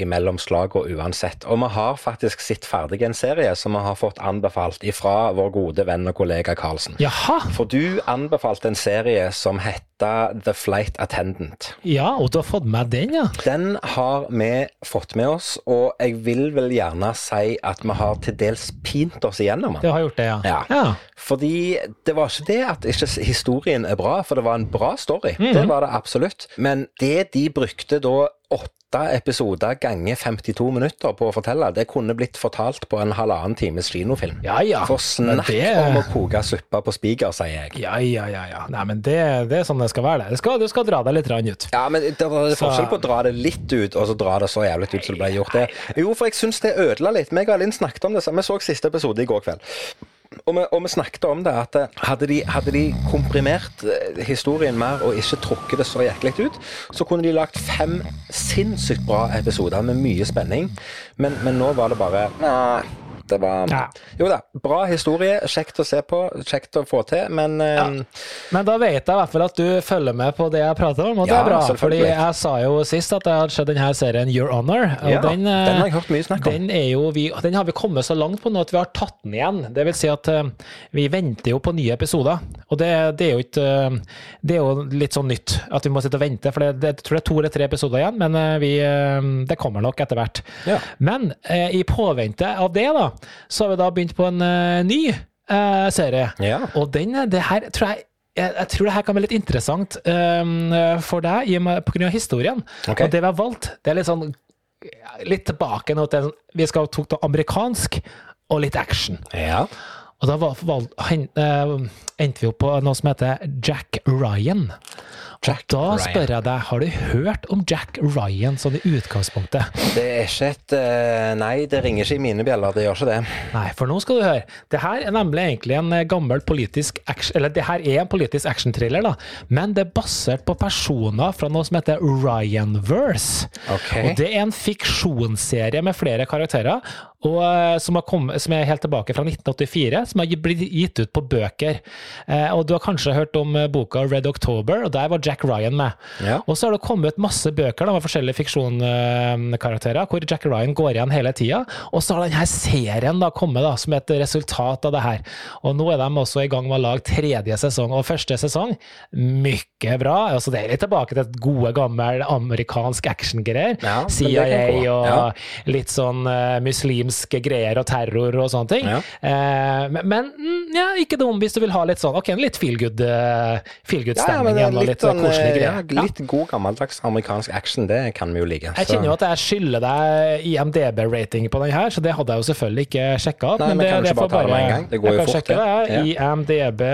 Speaker 1: imellom slag og uansett. Og vi har faktisk sett ferdig en serie som vi har fått anbefalt ifra vår gode venn og kollega Karlsen.
Speaker 2: Jaha.
Speaker 1: For du anbefalte en serie som heter The Flight Attendant.
Speaker 2: Ja, og du har fått med den, ja?
Speaker 1: Den har vi fått med oss, og jeg vil vel gjerne si at vi har til dels pint oss igjennom
Speaker 2: den. Det har gjort det, ja.
Speaker 1: ja. ja. Fordi det var ikke det at ikke historien er bra, for det var en bra story. Mm -hmm. Det var det absolutt. Men det de brukte da åtte episoder ganger 52 minutter på å fortelle. Det kunne blitt fortalt på en halvannen times kinofilm.
Speaker 2: Ja, ja.
Speaker 1: For snakk det... om å koke suppe på spiker, sier jeg.
Speaker 2: Ja, ja, ja. ja. Nei, men det, det, er sånn det skal være. Det skal, du skal dra deg litt ut.
Speaker 1: Ja, men det er forskjell på å dra det litt ut, og så dra det så jævlig ut som det ble gjort. Det. Jo, for jeg syns det ødela litt. Meg og Linn snakket om det. Vi så siste episode i går kveld. Og vi, og vi, snakket om det, at eh, hadde de, hadde de, komprimert eh, historien mer og ikke trukket det så jæklig ut, så kunne de lagt fem sinnssykt bra episoder med mye spenning. Men, men nå var det bare Nei det var
Speaker 2: Ja.
Speaker 1: Jo da, bra historie. Kjekt å se på, kjekt å få til, men ja.
Speaker 2: Men da vet jeg i hvert fall at du følger med på det jeg prater om, og det
Speaker 1: Ja,
Speaker 2: er bra. Fordi jeg sa jo sist at jeg hadde sett denne serien Your Honor, og
Speaker 1: ja,
Speaker 2: den, eh,
Speaker 1: den har jeg hørt mye snakk om.
Speaker 2: Den, er jo vi, den har vi kommet så langt på nå at vi har tatt den igjen. Det vil si at eh, vi venter jo på nye episoder. Og det, det er jo ikke eh, Det er jo litt sånn nytt at vi må sitte og vente, for det, jeg tror det er to eller tre episoder igjen, men eh, vi, eh, det kommer nok etter hvert.
Speaker 1: Ja.
Speaker 2: Men eh, i påvente av det, da, så har vi da begynt på en uh, ny uh, serie.
Speaker 1: Ja.
Speaker 2: Og den, eh, det her tror jeg jeg, jeg tror det her kan bli litt interessant um, for deg pga. historien.
Speaker 1: Okay.
Speaker 2: Og det vi har valgt, det er litt sånn litt tilbake nå til Vi skal tok det amerikansk og litt action.
Speaker 1: ja.
Speaker 2: Og da var, valg, hen, uh, endte vi opp på noe som heter Jack Ryan.
Speaker 1: Jack
Speaker 2: og da
Speaker 1: Ryan.
Speaker 2: spør jeg deg, har du hørt om Jack Ryan sånn i utgangspunktet?
Speaker 1: Det er ikke et uh, Nei, det ringer ikke i mine bjeller. Det gjør ikke det.
Speaker 2: Nei, for nå skal du høre. Det her er nemlig egentlig en eh, gammel politisk action, eller det her er en politisk actionthriller, da, men det er basert på personer fra noe som heter Ryanverse.
Speaker 1: Okay.
Speaker 2: Og det er en fiksjonsserie med flere karakterer, og eh, som, har kommet, som er helt tilbake fra 1984, som har blitt gitt ut på bøker. Eh, og du har kanskje hørt om eh, boka Red October, og der var Jack Ryan med.
Speaker 1: Ja.
Speaker 2: Og så har det kommet masse bøker da, med forskjellige fiksjonkarakterer, hvor Jack Ryan går igjen hele tida. Og så har denne serien da kommet da, som et resultat av det her. Og nå er de også i gang med å lage tredje sesong. Og første sesong, mye bra. Altså, det er litt tilbake til et gode, gammel amerikansk actiongreier.
Speaker 1: Ja,
Speaker 2: CIA og
Speaker 1: Ja.
Speaker 2: litt sånn eh, muslimske greier og terror og sånne ting.
Speaker 1: Ja.
Speaker 2: Eh, men men mm, ja, ikke dum hvis du vil ha litt sånn Ok, en litt feel good, uh, feel good
Speaker 1: Ja, men
Speaker 2: og
Speaker 1: litt,
Speaker 2: litt sånn,
Speaker 1: sånn,
Speaker 2: koselige
Speaker 1: eh,
Speaker 2: greier.
Speaker 1: ja, litt god gammeldags amerikansk action, det kan vi jo like.
Speaker 2: Jeg kjenner jo at jeg skylder deg IMDb-rating på den her, så det hadde jeg jo selvfølgelig ikke sjekka opp.
Speaker 1: Nei, men
Speaker 2: det,
Speaker 1: kan
Speaker 2: det får
Speaker 1: bare ta det med en gang? Det går
Speaker 2: jeg
Speaker 1: jo
Speaker 2: kan
Speaker 1: fort,
Speaker 2: sjekke
Speaker 1: det.
Speaker 2: IMDb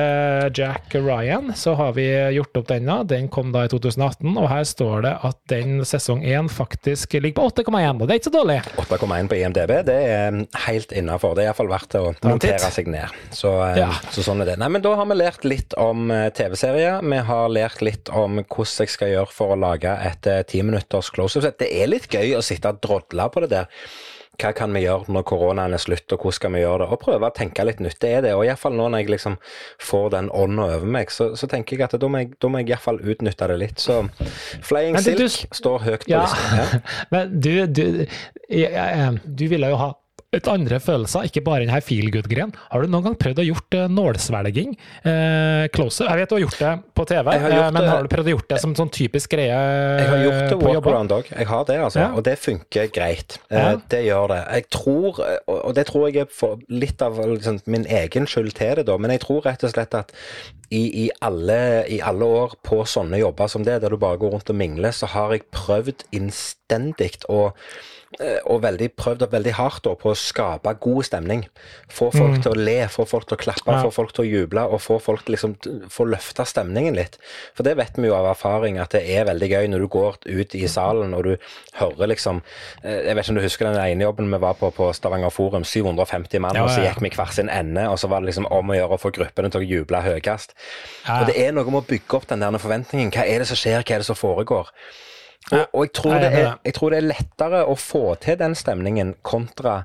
Speaker 2: Jack Ryan, så har vi gjort opp denne. Den kom da i 2018, og her står det at den sesong 1 faktisk ligger på 8,1, og det er ikke så dårlig.
Speaker 1: 8,1 på IMDb, det er helt innafor. Det er iallfall verdt å
Speaker 2: en
Speaker 1: montere seg ned. Så, eh,
Speaker 2: Ja.
Speaker 1: så sånn er det. Nei, men da har vi lært litt om eh, TV-serier. Vi har lært litt om hvordan jeg skal gjøre for å lage et eh, timinutters close-up. Det er litt gøy å sitte og drodle på det der. Hva kan vi gjøre når koronaen er slutt, og hvordan skal vi gjøre det? Og prøve å tenke litt nytt. Det er det. Og iallfall nå når jeg liksom får den ånda over meg, så, så tenker jeg at da må jeg, da må jeg iallfall utnytte det litt. Så Flying
Speaker 2: Silk du-
Speaker 1: står høyt på
Speaker 2: Ja.
Speaker 1: listen. Ja.
Speaker 2: Men du, du, jeg, jeg, du ville jo ha et andre følelser, ikke bare den her feel good-greien. Har du noen gang prøvd å gjort uh, nålsvelging? Eh, closer? Jeg vet du har gjort det på TV,
Speaker 1: har
Speaker 2: eh, men har du prøvd å gjort det som sånn typisk greie
Speaker 1: Jeg har gjort det walkaround òg. Jeg har det, altså.
Speaker 2: Ja.
Speaker 1: Og det funker greit.
Speaker 2: Ja.
Speaker 1: Det gjør det. Jeg tror, og det tror jeg er litt av liksom, min egen skyld til det, da, men jeg tror rett og slett at i, i, alle, i alle år på sånne jobber som det, der du bare går rundt og mingler, så har jeg prøvd innstendig å og veldig prøvd veldig hardt på å skape god stemning. Få folk til å le, få folk til å klappe,
Speaker 2: Mm. Ja.
Speaker 1: få folk til å juble, og få folk liksom få løfta stemningen litt. For det vet vi jo av erfaring at det er veldig gøy når du går ut i salen og du hører liksom eh, Jeg vet ikke om du husker den ene jobben vi var på på Stavanger Forum, 750 mann,
Speaker 2: Ja,
Speaker 1: og så gikk vi hver sin ende, og så var det liksom om å gjøre å få gruppene til å juble høyest.
Speaker 2: Ja.
Speaker 1: Og det er noe med å bygge opp den der forventningen. Hva er det som skjer, hva er det som foregår? Og, og jeg, tror
Speaker 2: er
Speaker 1: det er, jeg tror det er lettere å få til den stemningen kontra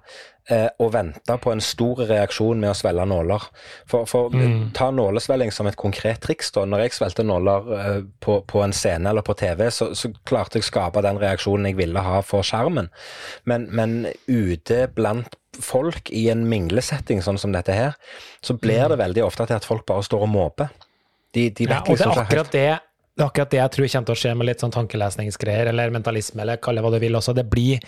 Speaker 1: eh, å vente på en stor reaksjon med å svelge nåler. For, for
Speaker 2: Mm.
Speaker 1: Ta nålesvelling som et konkret triks. da. Når jeg svelgte nåler eh, på, på en scene eller på TV, så, så klarte jeg å skape den reaksjonen jeg ville ha for skjermen. Men, men ute blant folk i en minglesetting sånn som dette her, så blir det veldig ofte til at folk bare står og måper. De, de
Speaker 2: Mm. Ja, og det
Speaker 1: liksom
Speaker 2: er
Speaker 1: helt
Speaker 2: akkurat det det er akkurat det jeg tror kommer til å skje med litt sånn tankelesningsgreier, eller mentalisme, eller kall det hva du vil også. Det blir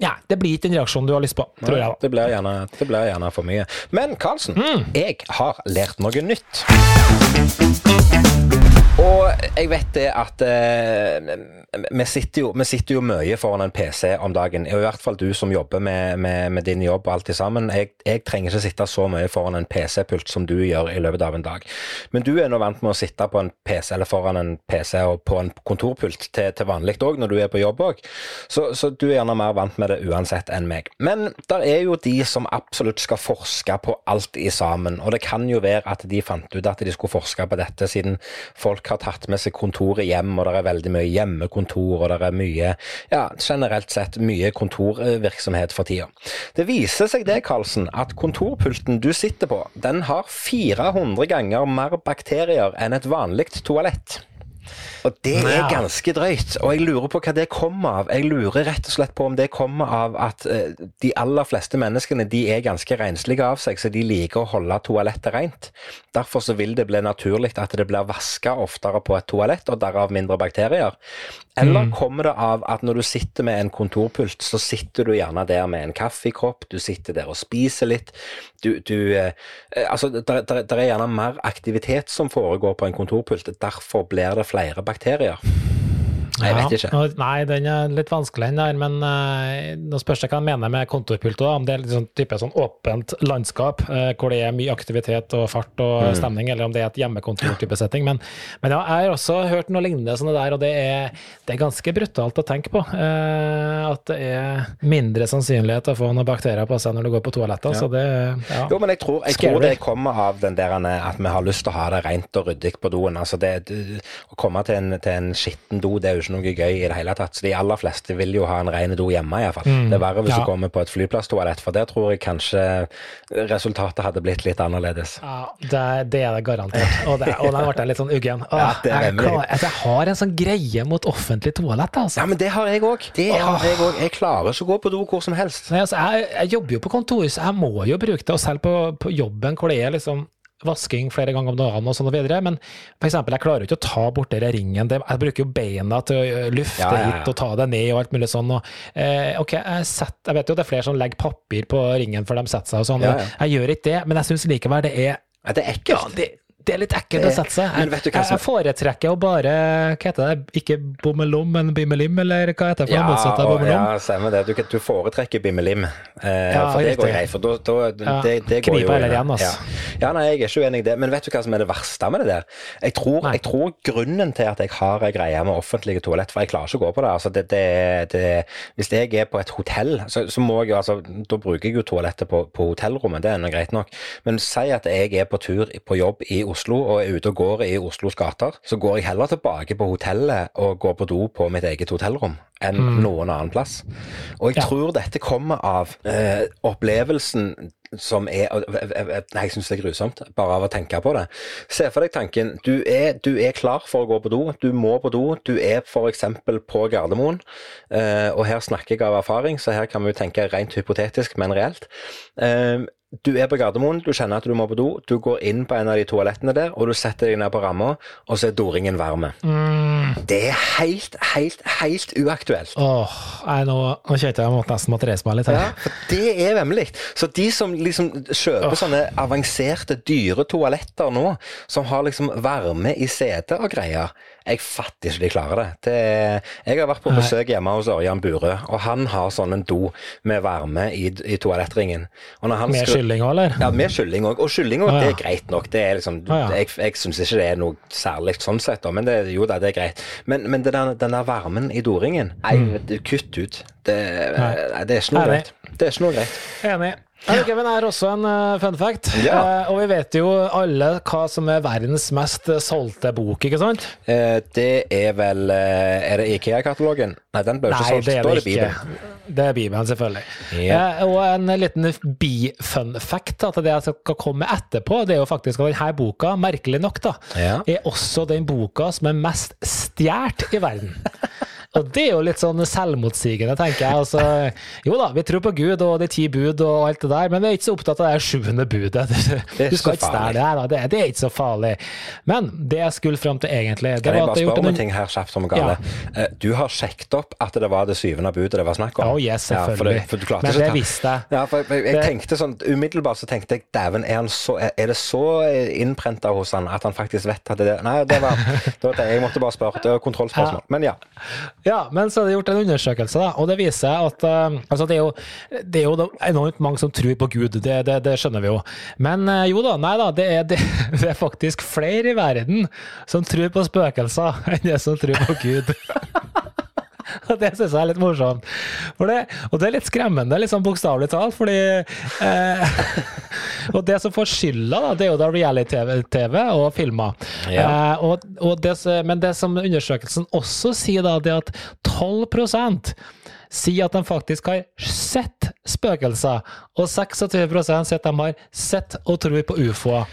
Speaker 2: ja, det blir ikke den reaksjonen du har lyst på, tror jeg. da.
Speaker 1: Det blir gjerne, det blir gjerne for mye. Men Karlsen,
Speaker 2: Mm.
Speaker 1: jeg har lært noe nytt. Og jeg vet det at eh, vi, sitter jo, vi sitter jo mye foran en PC om dagen. I hvert fall du som jobber med, med, med din jobb og alt sammen. Jeg, jeg trenger ikke sitte så mye foran en PC-pult som du gjør i løpet av en dag. Men du er nå vant med å sitte på en PC eller foran en PC og på en kontorpult til, til vanlig òg, når du er på jobb òg. Så, så du er gjerne mer vant med det uansett enn meg. Men der er jo de som absolutt skal forske på alt i sammen. Og det kan jo være at de fant ut at de skulle forske på dette, siden folk har tatt med seg kontoret kontor hjem, og det er veldig mye hjemmekontor, og det er mye, ja, generelt sett mye kontorvirksomhet for tida. Det viser seg det, Karlsen, at kontorpulten du sitter på, den har 400 ganger mer bakterier enn et vanlig toalett. Og det er ganske drøyt, og jeg lurer på hva det kommer av. Jeg lurer rett og slett på om det kommer av at uh, de aller fleste menneskene de er ganske renslige av seg, så de liker å holde toalettet rent. Derfor så vil det bli naturlig at det blir vaska oftere på et toalett, og derav mindre bakterier. Eller mm. kommer det av at når du sitter med en kontorpult, så sitter du gjerne der med en kaffekopp, du sitter der og spiser litt. Du, du uh, Altså, det er gjerne mer aktivitet som foregår på en kontorpult. Derfor blir det flere bakterier bakterier. Jeg vet ikke.
Speaker 2: Ja, nei, den er litt vanskelig, den der. Men uh, nå spørs det hva jeg mener med kontorpult. Om det er sånn type sånn åpent landskap uh, hvor det er mye aktivitet og fart og mm. stemning, eller om det er et hjemmekontor-type setting. Men, men, ja, jeg har også hørt noe lignende sånne der, og det er, det er ganske brutalt å tenke på. Uh, at det er mindre sannsynlighet å få noen bakterier på seg når du går på toalettet. Ja. Så det ja.
Speaker 1: Jo, men jeg tror, jeg tror, det kommer av den der at vi har lyst til å ha det rent og ryddig på doen. Altså det, det, å komme til en, til en skitten do, det er jo ikke noe gøy i det hele tatt. Så de aller fleste vil jo ha en ren do hjemme, iallfall. Mm, det er verre hvis ja. du kommer på et flyplasstoalett, for der tror jeg kanskje resultatet hadde blitt litt annerledes.
Speaker 2: Ja, det, det er det garantert. Og, det, og den ble litt sånn uggen. Ja, jeg, jeg, har en sånn greie mot offentlig toalett, altså.
Speaker 1: Ja, men det har jeg òg. Det har jeg òg. Jeg klarer ikke å gå på do hvor som helst.
Speaker 2: Nei, altså, jeg, jeg, jobber jo på kontor, så jeg må jo bruke det. Og selv på, på jobben hvor det er liksom vasking flere ganger om dagen og sånn og videre, men eksempel, jeg klarer jo ikke å ta bort den ringen. Jeg bruker jo beina til å lufte ja, ja, ja. hit og ta det ned og alt mulig sånn. Og, eh, ok, jeg, setter, jeg, vet jo det er flere som legger papir på ringen før de setter seg og sånn. Jeg gjør ikke det, men jeg syns likevel det er
Speaker 1: det er ekkelt.
Speaker 2: Det, det er litt ekkelt å sette seg. Jeg, jeg, jeg, foretrekker å bare Hva heter det? Ikke bommelom, men bimmelim, eller hva heter det for ja, motsatt av bommelom?
Speaker 1: Ja, stemmer det. Du, du foretrekker bimmelim, eh, ja, for det går greit. For da, da
Speaker 2: det, det går jo eller igjen, altså.
Speaker 1: Ja. ja. nei, jeg er ikke uenig i det. Men vet du hva som er det verste med det der? Jeg tror, jeg tror grunnen til at jeg har ei greie med offentlige toalett, for jeg klarer ikke å gå på det. Altså, det, det hvis jeg er på et hotell, så, så, må jeg jo altså Da bruker jeg jo toalettet på, på hotellrommet, det er nå greit nok. Men si at jeg er på tur på jobb i Oslo Oslo og er ute og går i Oslos gater, så går jeg heller tilbake på hotellet og går på do på mitt eget hotellrom enn mm. noen annen plass. Og jeg ja. tror dette kommer av eh, opplevelsen som er Nei, jeg syns det er grusomt, bare av å tenke på det. Se for deg tanken. Du er, du er, klar for å gå på do. Du må på do. Du er f.eks. på Gardermoen. Eh, og her snakker jeg av erfaring, så her kan vi jo tenke rent hypotetisk, men reelt. Eh, du er på Gardermoen, du kjenner at du må på do, du går inn på en av de toalettene der, og du setter deg ned på ramma, og så er doringen varme. Mm. Det er helt, helt, helt uaktuelt.
Speaker 2: Åh, nei, nå, nå kjente jeg måtte nesten måtte reise meg litt her.
Speaker 1: Ja, for det er vemmelig. Så de som liksom kjøper Åh. sånne avanserte, dyre toaletter nå, som har liksom varme i setet og greier, jeg fatter ikke de klarer det. det er, jeg har vært på besøk hjemme hos Ørjan Burøe, og han har sånn en do med varme i, i toalettringen.
Speaker 2: med kylling òg, eller?
Speaker 1: Ja, med kylling òg. Og kylling òg, ah, ja. det er greit nok. Det er liksom, ah, ja. Jeg, jeg syns ikke det er noe særlig sånn sett, da, men det, jo da, det er greit. Men, men der, den der varmen i doringen, nei, mm. kutt ut. Det, det, er ikke noe greit. Det er ikke noe greit.
Speaker 2: Enig. Ja, Kevin er også en uh, fun fact. Ja. Uh, og vi vet jo alle hva som er verdens mest solgte bok, ikke sant?
Speaker 1: Uh, det er vel Er det Ikea-katalogen? Nei, den ble ikke solgt.
Speaker 2: Det er det, det Bibelen. Det er Bibelen, selvfølgelig. Ja. og en liten bi-fun fact at det jeg skal komme etterpå, det er jo faktisk at denne boka, merkelig nok, da, er også den boka som er mest stjålet i verden. Og det er jo litt sånn selvmotsigende, tenker jeg. Altså, jo da, vi tror på Gud og de ti bud og alt det der, men vi er ikke så opptatt av det sjuende budet. Du skal ikke stære det her, det, det, er ikke så farlig. Men det jeg skulle fram til egentlig
Speaker 1: det Kan jeg bare spørre om en ting her kjapt som gale? Ja. Eh, du har sjekket opp at det var det syvende budet det var snakk om?
Speaker 2: Oh, yes, selvfølgelig. Ja, for det, for men det visste jeg.
Speaker 1: Ja, for jeg, jeg, tenkte sånn, Umiddelbart så tenkte jeg dæven, er, er, det så innprenta hos han at han faktisk vet at det Nei, det var, det var det. Jeg måtte bare spørre. Det var kontrollspørsmål. Men ja.
Speaker 2: Ja, men så er det gjort en undersøkelse, da, og det viser at uh, altså det, er jo, det, er jo, enormt mange som tror på Gud, det, det, det skjønner vi jo. Men uh, jo da, nei da, er, det er, faktisk flere i verden som tror på spøkelser enn det som tror på Gud. Og det syns jeg er litt morsomt. Det, og det er litt skremmende, sånn bokstavelig talt, fordi eh, og det som får skylda, da, det er jo da reality-TV og filmer.
Speaker 1: Ja.
Speaker 2: Eh, og, og det, men det som undersøkelsen også sier, da, det er at 12% sier at de faktisk har sett spøkelser, og 26% sier at de har sett og tror på ufoer.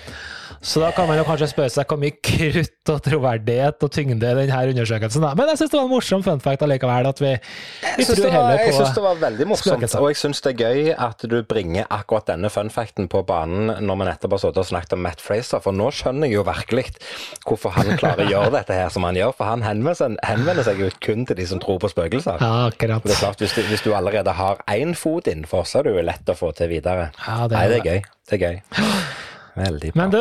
Speaker 2: Så da kan man jo kanskje spørre seg hvor mye krutt og troverdighet og tyngde i denne undersøkelsen. Da. Men jeg syns det var en morsom fun fact allikevel, at vi, vi
Speaker 1: Jeg
Speaker 2: tror
Speaker 1: var-
Speaker 2: heller
Speaker 1: jeg
Speaker 2: på
Speaker 1: syns det var veldig morsomt,
Speaker 2: spøkelser.
Speaker 1: og jeg syns det er gøy at du bringer akkurat denne fun facten på banen når vi nettopp har sittet og snakket om Matt Fraser, for nå skjønner jeg jo virkelig hvorfor han klarer å gjøre dette her som han gjør, for han henvender seg, jo kun til de som tror på spøkelser.
Speaker 2: Ja, akkurat.
Speaker 1: Det er klart, hvis du, hvis du allerede har én fot innenfor, så er det jo lett å få til videre.
Speaker 2: Ja, det er
Speaker 1: Nei, det er gøy. Det er gøy. Veldig bra.
Speaker 2: Men du,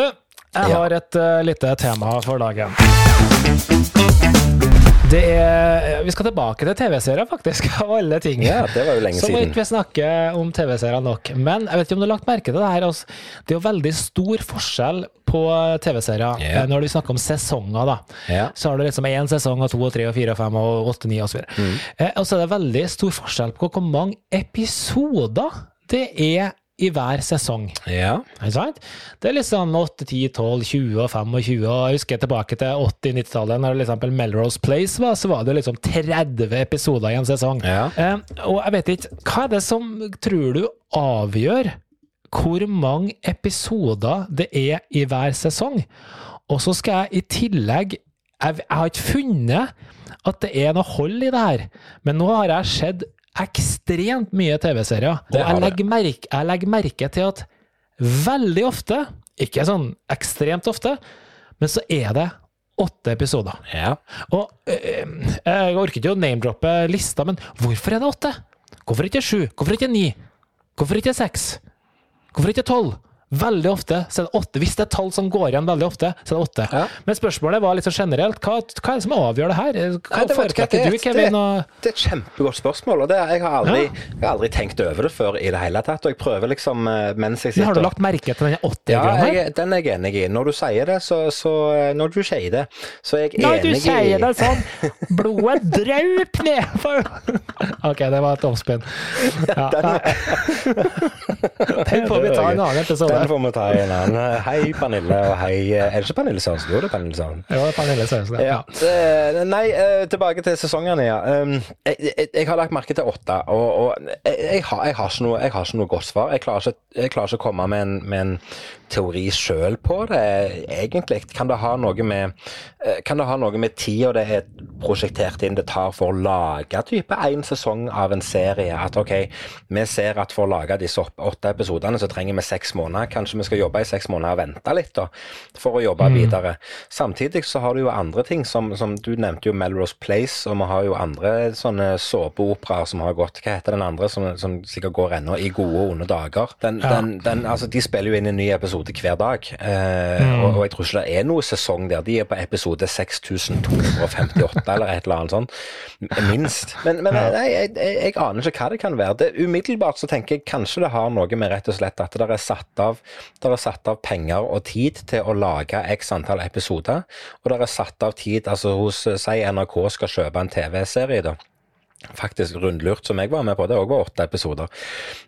Speaker 2: jeg har et uh, lite tema for dagen. Det er Vi skal tilbake til TV-serier, faktisk, av alle ting.
Speaker 1: Ja, det var jo lenge
Speaker 2: Så må
Speaker 1: siden.
Speaker 2: ikke vi snakke om TV-serier nok. Men jeg vet ikke om du har lagt merke til det her. Altså, det er jo veldig stor forskjell på TV-serier
Speaker 1: Ja.
Speaker 2: eh, når du snakker om sesonger. da.
Speaker 1: Ja.
Speaker 2: Så har du liksom én sesong, og to, og tre, og fire, og fem, og åtte, ni, osv.
Speaker 1: Mm.
Speaker 2: Eh, og så er det veldig stor forskjell på hvor mange episoder det er i hver sesong.
Speaker 1: Ja.
Speaker 2: Det er liksom 8, 10, 12, 20 og 25. Og jeg husker tilbake til 80-90-tallet, når det liksom Melrose Place var, så var det liksom 30 episoder i en sesong.
Speaker 1: Ja.
Speaker 2: Eh, og jeg vet ikke, hva er det som tror du avgjør hvor mange episoder det er i hver sesong? Og så skal jeg i tillegg Jeg, jeg har ikke funnet at det er noe hold i det her, men nå har jeg sett ekstremt mye TV-serier, og jeg legger, merke, jeg legger merke til at veldig ofte, ikke sånn ekstremt ofte, men så er det åtte episoder.
Speaker 1: ja.
Speaker 2: Og øh, jeg orker ikke å name-droppe lista, men hvorfor er det åtte? Hvorfor ikke sju? Hvorfor ikke ni? Hvorfor ikke seks? Hvorfor ikke tolv? Veldig ofte så er det åtte. Hvis det er tall som går igjen veldig ofte, så er det åtte.
Speaker 1: Ja.
Speaker 2: Men spørsmålet var litt så generelt. Hva, hva er det som avgjør det her? Hva
Speaker 1: Nei, det
Speaker 2: foretrekker
Speaker 1: er-
Speaker 2: du, Kevin? Og...
Speaker 1: Det er et kjempegodt spørsmål, og det, jeg, har aldri, jeg har aldri tenkt over det før i det hele tatt. Og jeg prøver liksom eh, mens jeg
Speaker 2: Men
Speaker 1: sitter
Speaker 2: har du lagt merke til denne
Speaker 1: ja,
Speaker 2: åtte-greia her?
Speaker 1: jeg, den er jeg enig i. Når du sier det, så, så Når du sier det, så er jeg
Speaker 2: Når du
Speaker 1: enig i
Speaker 2: sier det sånn, blodet draup ned for Ok, det var et omspinn. Ja, nei. Den får vi ta en annen episode.
Speaker 1: Den får vi ta i en annen. Hei, Pernille, og hei eh, Er det ikke Pernille Sørensen? Jo, det er Pernille Sørensen.
Speaker 2: Ja, Pernille Sørensen.
Speaker 1: Ja. Det, nei, eh, tilbake til sesongene, ja. Um, jeg, jeg, jeg har lagt merke til åtte, og, og jeg, har, har noe, jeg har ikke noe godt svar. Jeg klarer ikke, klarer ikke å komme med en, med en teori sjøl på det, egentlig. Kan det ha noe med eh, Kan det ha noe med tida det er prosjektert inn det tar for å lage type én sesong av en serie? At OK, vi ser at for å lage disse åtte episodene, så trenger vi seks måneder. Kanskje vi skal jobbe i seks måneder og vente litt, da, for å jobbe videre. Samtidig så har du jo andre ting, som, som du nevnte jo Melrose Place, og vi har jo andre sånne såpeoperaer som har gått Hva heter den andre som, som sikkert går ennå, I gode og onde dager? Den,
Speaker 2: Ja.
Speaker 1: den, den, altså, de spiller jo inn en ny episode hver dag, eh, og, og jeg tror ikke det er noe sesong der. De er på episode 6258 eller et eller annet sånt, minst. Men, men ja. jeg, jeg, jeg aner ikke hva det kan være. Det, umiddelbart så tenker jeg kanskje det har noe med rett og slett at det er satt av, det er satt av penger og tid til å lage x antall episoder, og det er satt av tid altså hos eh, Si NRK skal kjøpe en TV-serie, da. Faktisk rundlurt, som jeg var med på. Det òg var åtte episoder.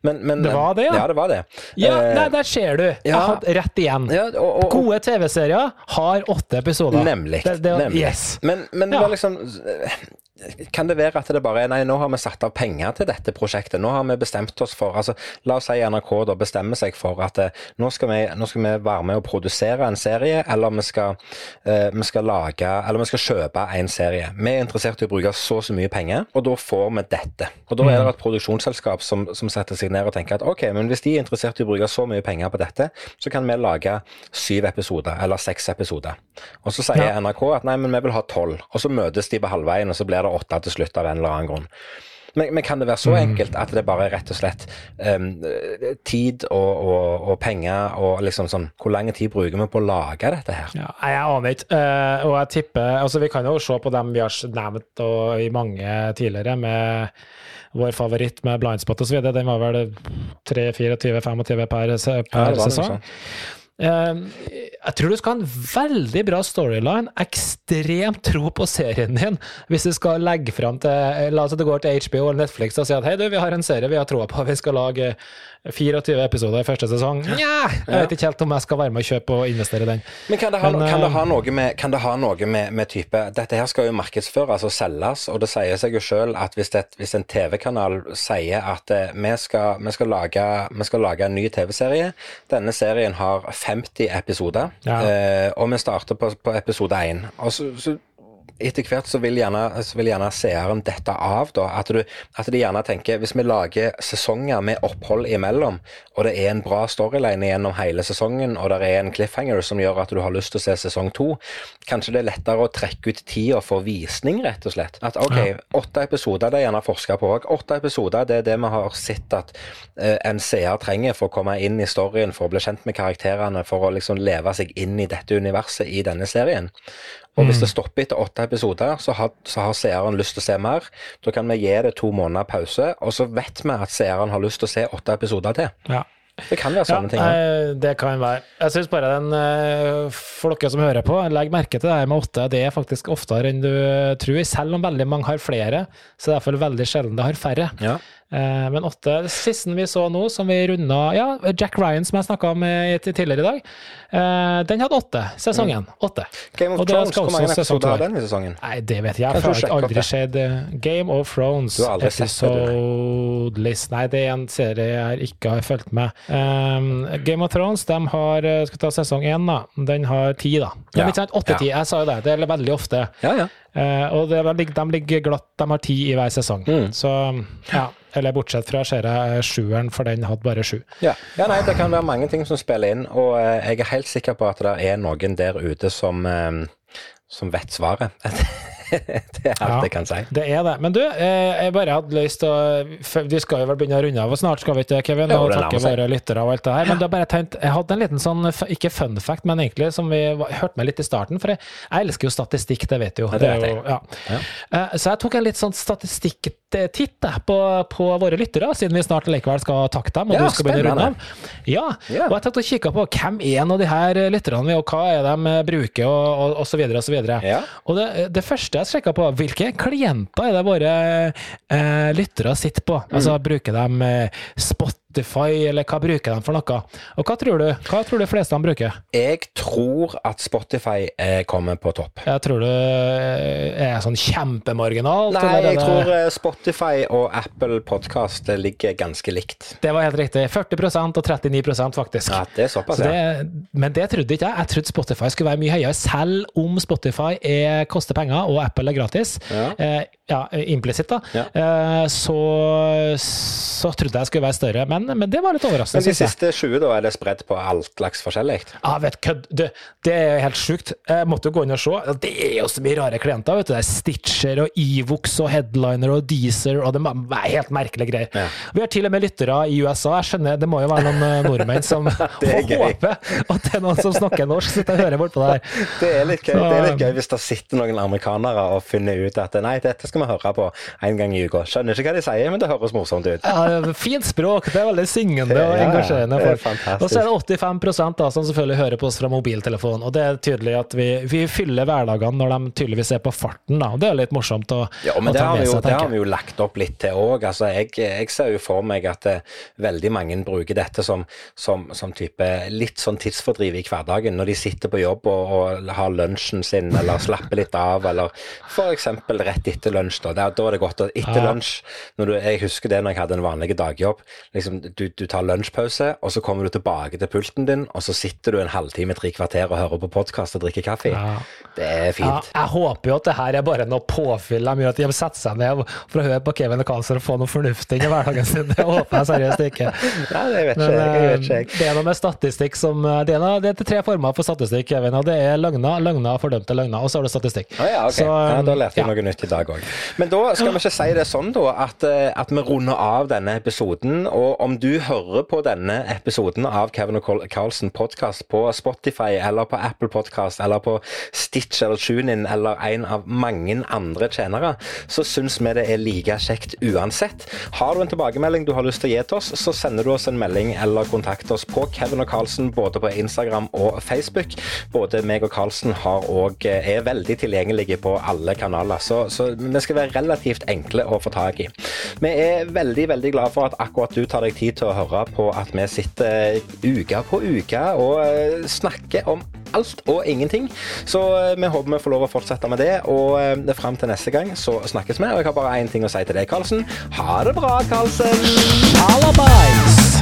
Speaker 1: Men, men,
Speaker 2: Det var det, ja?
Speaker 1: Ja, det var det.
Speaker 2: Ja,
Speaker 1: Eh,
Speaker 2: nei, der ser du! Jeg
Speaker 1: ja.
Speaker 2: hadde rett igjen.
Speaker 1: ja, og, og, og,
Speaker 2: Gode TV-serier har åtte episoder.
Speaker 1: Nemlig.
Speaker 2: Det, det,
Speaker 1: nemlig.
Speaker 2: Yes.
Speaker 1: Men, men det var liksom Kan det være at det bare er Nei, nå har vi satt av penger til dette prosjektet. Nå har vi bestemt oss for altså, La oss si NRK da bestemmer seg for at eh, nå, skal vi, nå skal vi være med å produsere en serie, eller vi skal, eh, vi skal lage Eller vi skal kjøpe en serie. Vi er interessert i å bruke så så mye penger, og da får vi dette. Og da er det et produksjonsselskap som, som setter seg ned og tenker at ok, men hvis de er interessert i å bruke så mye penger på dette, så kan vi lage syv episoder, eller seks episoder. Og så sier
Speaker 2: Ja.
Speaker 1: NRK at nei, men vi vil ha tolv. Og så møtes de på halvveien, og så blir det åtte til slutt av en eller annen grunn. Men, men kan det være så
Speaker 2: Mm.
Speaker 1: enkelt at det bare er rett og slett um, tid og, og, og penger og liksom sånn Hvor lang tid bruker vi på å lage dette her?
Speaker 2: Ja, jeg aner ikke. Uh, og jeg tipper altså Vi kan jo se på dem vi har nevnt og i mange tidligere, med vår favoritt med blindspot osv. Den var vel 3, 24, 25 per, per
Speaker 1: Ja, det
Speaker 2: sesong.
Speaker 1: sånt.
Speaker 2: Eh, jeg tror du skal ha en veldig bra storyline, ekstremt tro på serien din, hvis du skal legge fram til La oss at det går til HBO eller Netflix og si at hei, du, vi har en serie vi har troa på, vi skal lage 24 episoder i første sesong. Nja, jeg vet ikke helt om jeg skal være med og kjøpe og investere i den.
Speaker 1: Men kan det ha,
Speaker 2: Men,
Speaker 1: kan det
Speaker 2: eh,
Speaker 1: ha noe, med, kan det ha noe med, med type Dette her skal jo markedsføres og selges, og det sier seg jo sjøl at hvis, det, hvis en TV-kanal sier at eh, vi, skal, vi, skal lage, vi skal lage en ny TV-serie Denne serien har 50 episoder,
Speaker 2: Ja.
Speaker 1: eh, og vi starter på, på episode 1. Og så, så etter hvert så vil gjerne, så vil gjerne seeren dette av, da. At, du, at de gjerne tenker hvis vi lager sesonger med opphold imellom, og det er en bra storyline gjennom hele sesongen, og det er en cliffhanger som gjør at du har lyst til å se sesong to, kanskje det er lettere å trekke ut tida for visning, rett og slett. At OK, åtte episoder, det er gjerne forska på òg. Åtte episoder, det er det vi har sett at eh, en seer trenger for å komme inn i storyen, for å bli kjent med karakterene, for å liksom leve seg inn i dette universet i denne serien. Og hvis det stopper etter åtte episoder, så har, så har seeren lyst til å se mer. Da kan vi gi det to måneder pause, og så vet vi at seeren har lyst til å se åtte episoder til.
Speaker 2: Ja.
Speaker 1: Det kan være sånne ting. også.
Speaker 2: eh, det kan være. Jeg syns bare den, eh, for dere som hører på, legg merke til det her med åtte. Det er faktisk oftere enn du tror. Selv om veldig mange har flere, så er det iallfall veldig sjelden det har færre.
Speaker 1: Ja.
Speaker 2: Eh, Men åtte det Siste vi så nå, som vi runda Ja, Jack Ryan, som jeg snakka om eh, tidligere i dag, eh, den hadde åtte. Sesongen. Åtte.
Speaker 1: Game of Thrones, hvor mange episoder har den i sesongen?
Speaker 2: Nei, det vet jeg. Jeg har aldri sett Game of Thrones
Speaker 1: Du har aldri
Speaker 2: episode list. Nei, det er en serie jeg ikke har fulgt med. Um, Game of Thrones de har skal vi ta sesong én, da. Den har ti, da. Ja.
Speaker 1: Ja.
Speaker 2: Åtte-ti, jeg sa jo det. Det er veldig ofte.
Speaker 1: Ja, ja.
Speaker 2: Eh, og det, de ligger glatt, de har ti i hver sesong.
Speaker 1: Mm.
Speaker 2: Så ja. Eller bortsett fra ser jeg sjueren, for den hadde bare sju.
Speaker 1: Ja. ja, nei, det kan være mange ting som spiller inn, og eh, jeg er helt sikker på at det er noen der ute som, eh, som vet svaret. det er alt
Speaker 2: Ja.
Speaker 1: jeg kan si.
Speaker 2: Det er det. Men du, eh, jeg bare hadde lyst til å Vi skal jo vel begynne å runde av, og snart skal vi ikke, Kevin? Og takke våre lyttere og alt det her. Men da bare tenkt, jeg hadde en liten sånn, ikke fun fact, men egentlig som vi hørte med litt i starten. For jeg, jeg elsker jo statistikk, det vet du jo.
Speaker 1: Ja, det vet jeg.
Speaker 2: ja. Eh, Så jeg tok en litt sånn statistikktitt jeg, på, på våre lyttere, siden vi snart likevel skal takke dem. Og du skal begynne å runde av. Ja, og jeg tenkte å kikke på hvem er en av de her lytterne, og hva er de eh, bruker, og, og, og så videre og så videre.
Speaker 1: Ja.
Speaker 2: Og det, det første jeg sjekka på, hvilke klienter er det våre eh, lyttere sitter på? Altså, Bruker de eh, Spotify, eller hva bruker de for noe? Og hva tror du Hva tror du fleste de bruker?
Speaker 1: Jeg tror at Spotify eh, kommer på topp.
Speaker 2: Jeg tror det eh, er sånn kjempemarginalt?
Speaker 1: Nei, jeg tror eh, Spotify og Apple Podcast ligger ganske likt.
Speaker 2: Det var helt riktig. 40% og 39% faktisk.
Speaker 1: Ja, det er såpass,
Speaker 2: Så
Speaker 1: ja.
Speaker 2: det, men det trodde ikke jeg. Jeg trodde Spotify skulle være mye høyere, selv om Spotify er, koster penger og Apple er gratis.
Speaker 1: Ja.
Speaker 2: Eh, ja, implisitt, da.
Speaker 1: Ja.
Speaker 2: Eh, så, så trodde jeg skulle være større, men, men det var litt overraskende.
Speaker 1: Men de siste 20 da er det spredt på alt slags forskjellig?
Speaker 2: Ja, vet kødd. Det, det er helt sjukt. Jeg måtte jo gå inn og se. Det er jo så mye rare klienter. vet du. Det er Stitcher og Evox og Headliner og Deezer og det er helt merkelige greier.
Speaker 1: Ja.
Speaker 2: Vi har til og med lyttere i USA. Jeg skjønner, Det må jo være noen eh, nordmenn som
Speaker 1: Det er
Speaker 2: håper at det er noen som snakker norsk, sitter og hører bortpå det her.
Speaker 1: Det er litt gøy,
Speaker 2: Så-
Speaker 1: det er litt gøy hvis det sitter noen amerikanere og finner ut at nei, dette skal vi høre på en gang i uka. Skjønner ikke hva de sier, men det høres morsomt ut.
Speaker 2: Ja, fint språk. Det er veldig syngende og
Speaker 1: Ja, ja,
Speaker 2: Og så er det 85% da, som selvfølgelig hører på oss fra mobiltelefon. Og det er tydelig at vi, vi fyller hverdagene når de tydeligvis er på farten. da. Det er litt morsomt å,
Speaker 1: Ja, men
Speaker 2: å
Speaker 1: det
Speaker 2: ta
Speaker 1: har,
Speaker 2: med
Speaker 1: seg. jo, det har vi jo lagt opp litt til òg. Altså, jeg, jeg ser jo for meg at eh, veldig mange bruker dette som, som, som type litt sånn tidsfordriv i hverdagen. Når de sitter på jobb og, og har lunsjen sin, eller slapper litt av, eller f.eks. rett etter lunsj. Da, da, da er det godt Etter
Speaker 2: Ja.
Speaker 1: lunsj, når du, jeg husker det når jeg hadde en vanlig dagjobb. liksom Du, du tar lunsjpause, og så kommer du tilbake til pulten din, og så sitter du en halvtime, tre kvarter og hører på podkast og drikker kaffe.
Speaker 2: Ja.
Speaker 1: Det er
Speaker 2: Ja,
Speaker 1: fint.
Speaker 2: jeg håper jo at det her er bare noe påfyll de gjør, at de setter seg ned for å høre på Kevin og Karlsson og få noe fornuftig inn i hverdagen sin. Det håper jeg seriøst ikke.
Speaker 1: Nei, det vet
Speaker 2: Men
Speaker 1: ikke jeg. jeg vet ikke
Speaker 2: eh, det er noe med statistikk som eh, Det er, noe, det er tre former for statistikk, Kevin. og Det er løgner, løgner, fordømte løgner, og så har du statistikk.
Speaker 1: Å ja, okay.
Speaker 2: Så,
Speaker 1: ja, da lærte jeg
Speaker 2: ja.
Speaker 1: noe nytt i dag òg. Men da skal vi ikke si det sånn, da, at, eh, at vi runder av denne episoden. Og om du hører på denne episoden av Kevin og Carlsen podkast på Spotify eller på Apple Podcast eller på Stitch eller TuneIn eller en av mange andre tjenere, så syns vi det er like kjekt uansett. Har du en tilbakemelding du har lyst til å gi til oss, så sender du oss en melding eller kontakt oss på Kevin og Carlsen både på Instagram og Facebook. Både meg og Carlsen og er veldig tilgjengelige på alle kanaler. Så, så vi skal være relativt enkle å få tak i. Vi er veldig veldig glad for at akkurat du tar deg tid til å høre på at vi sitter uke på uke og eh, snakker om alt og ingenting. Så eh, vi håper vi får lov å fortsette med det. Og eh, fram til neste gang så snakkes vi. Og jeg har bare én ting å si til deg, Karlsen. Ha det bra, Karlsen!
Speaker 2: Hallabais!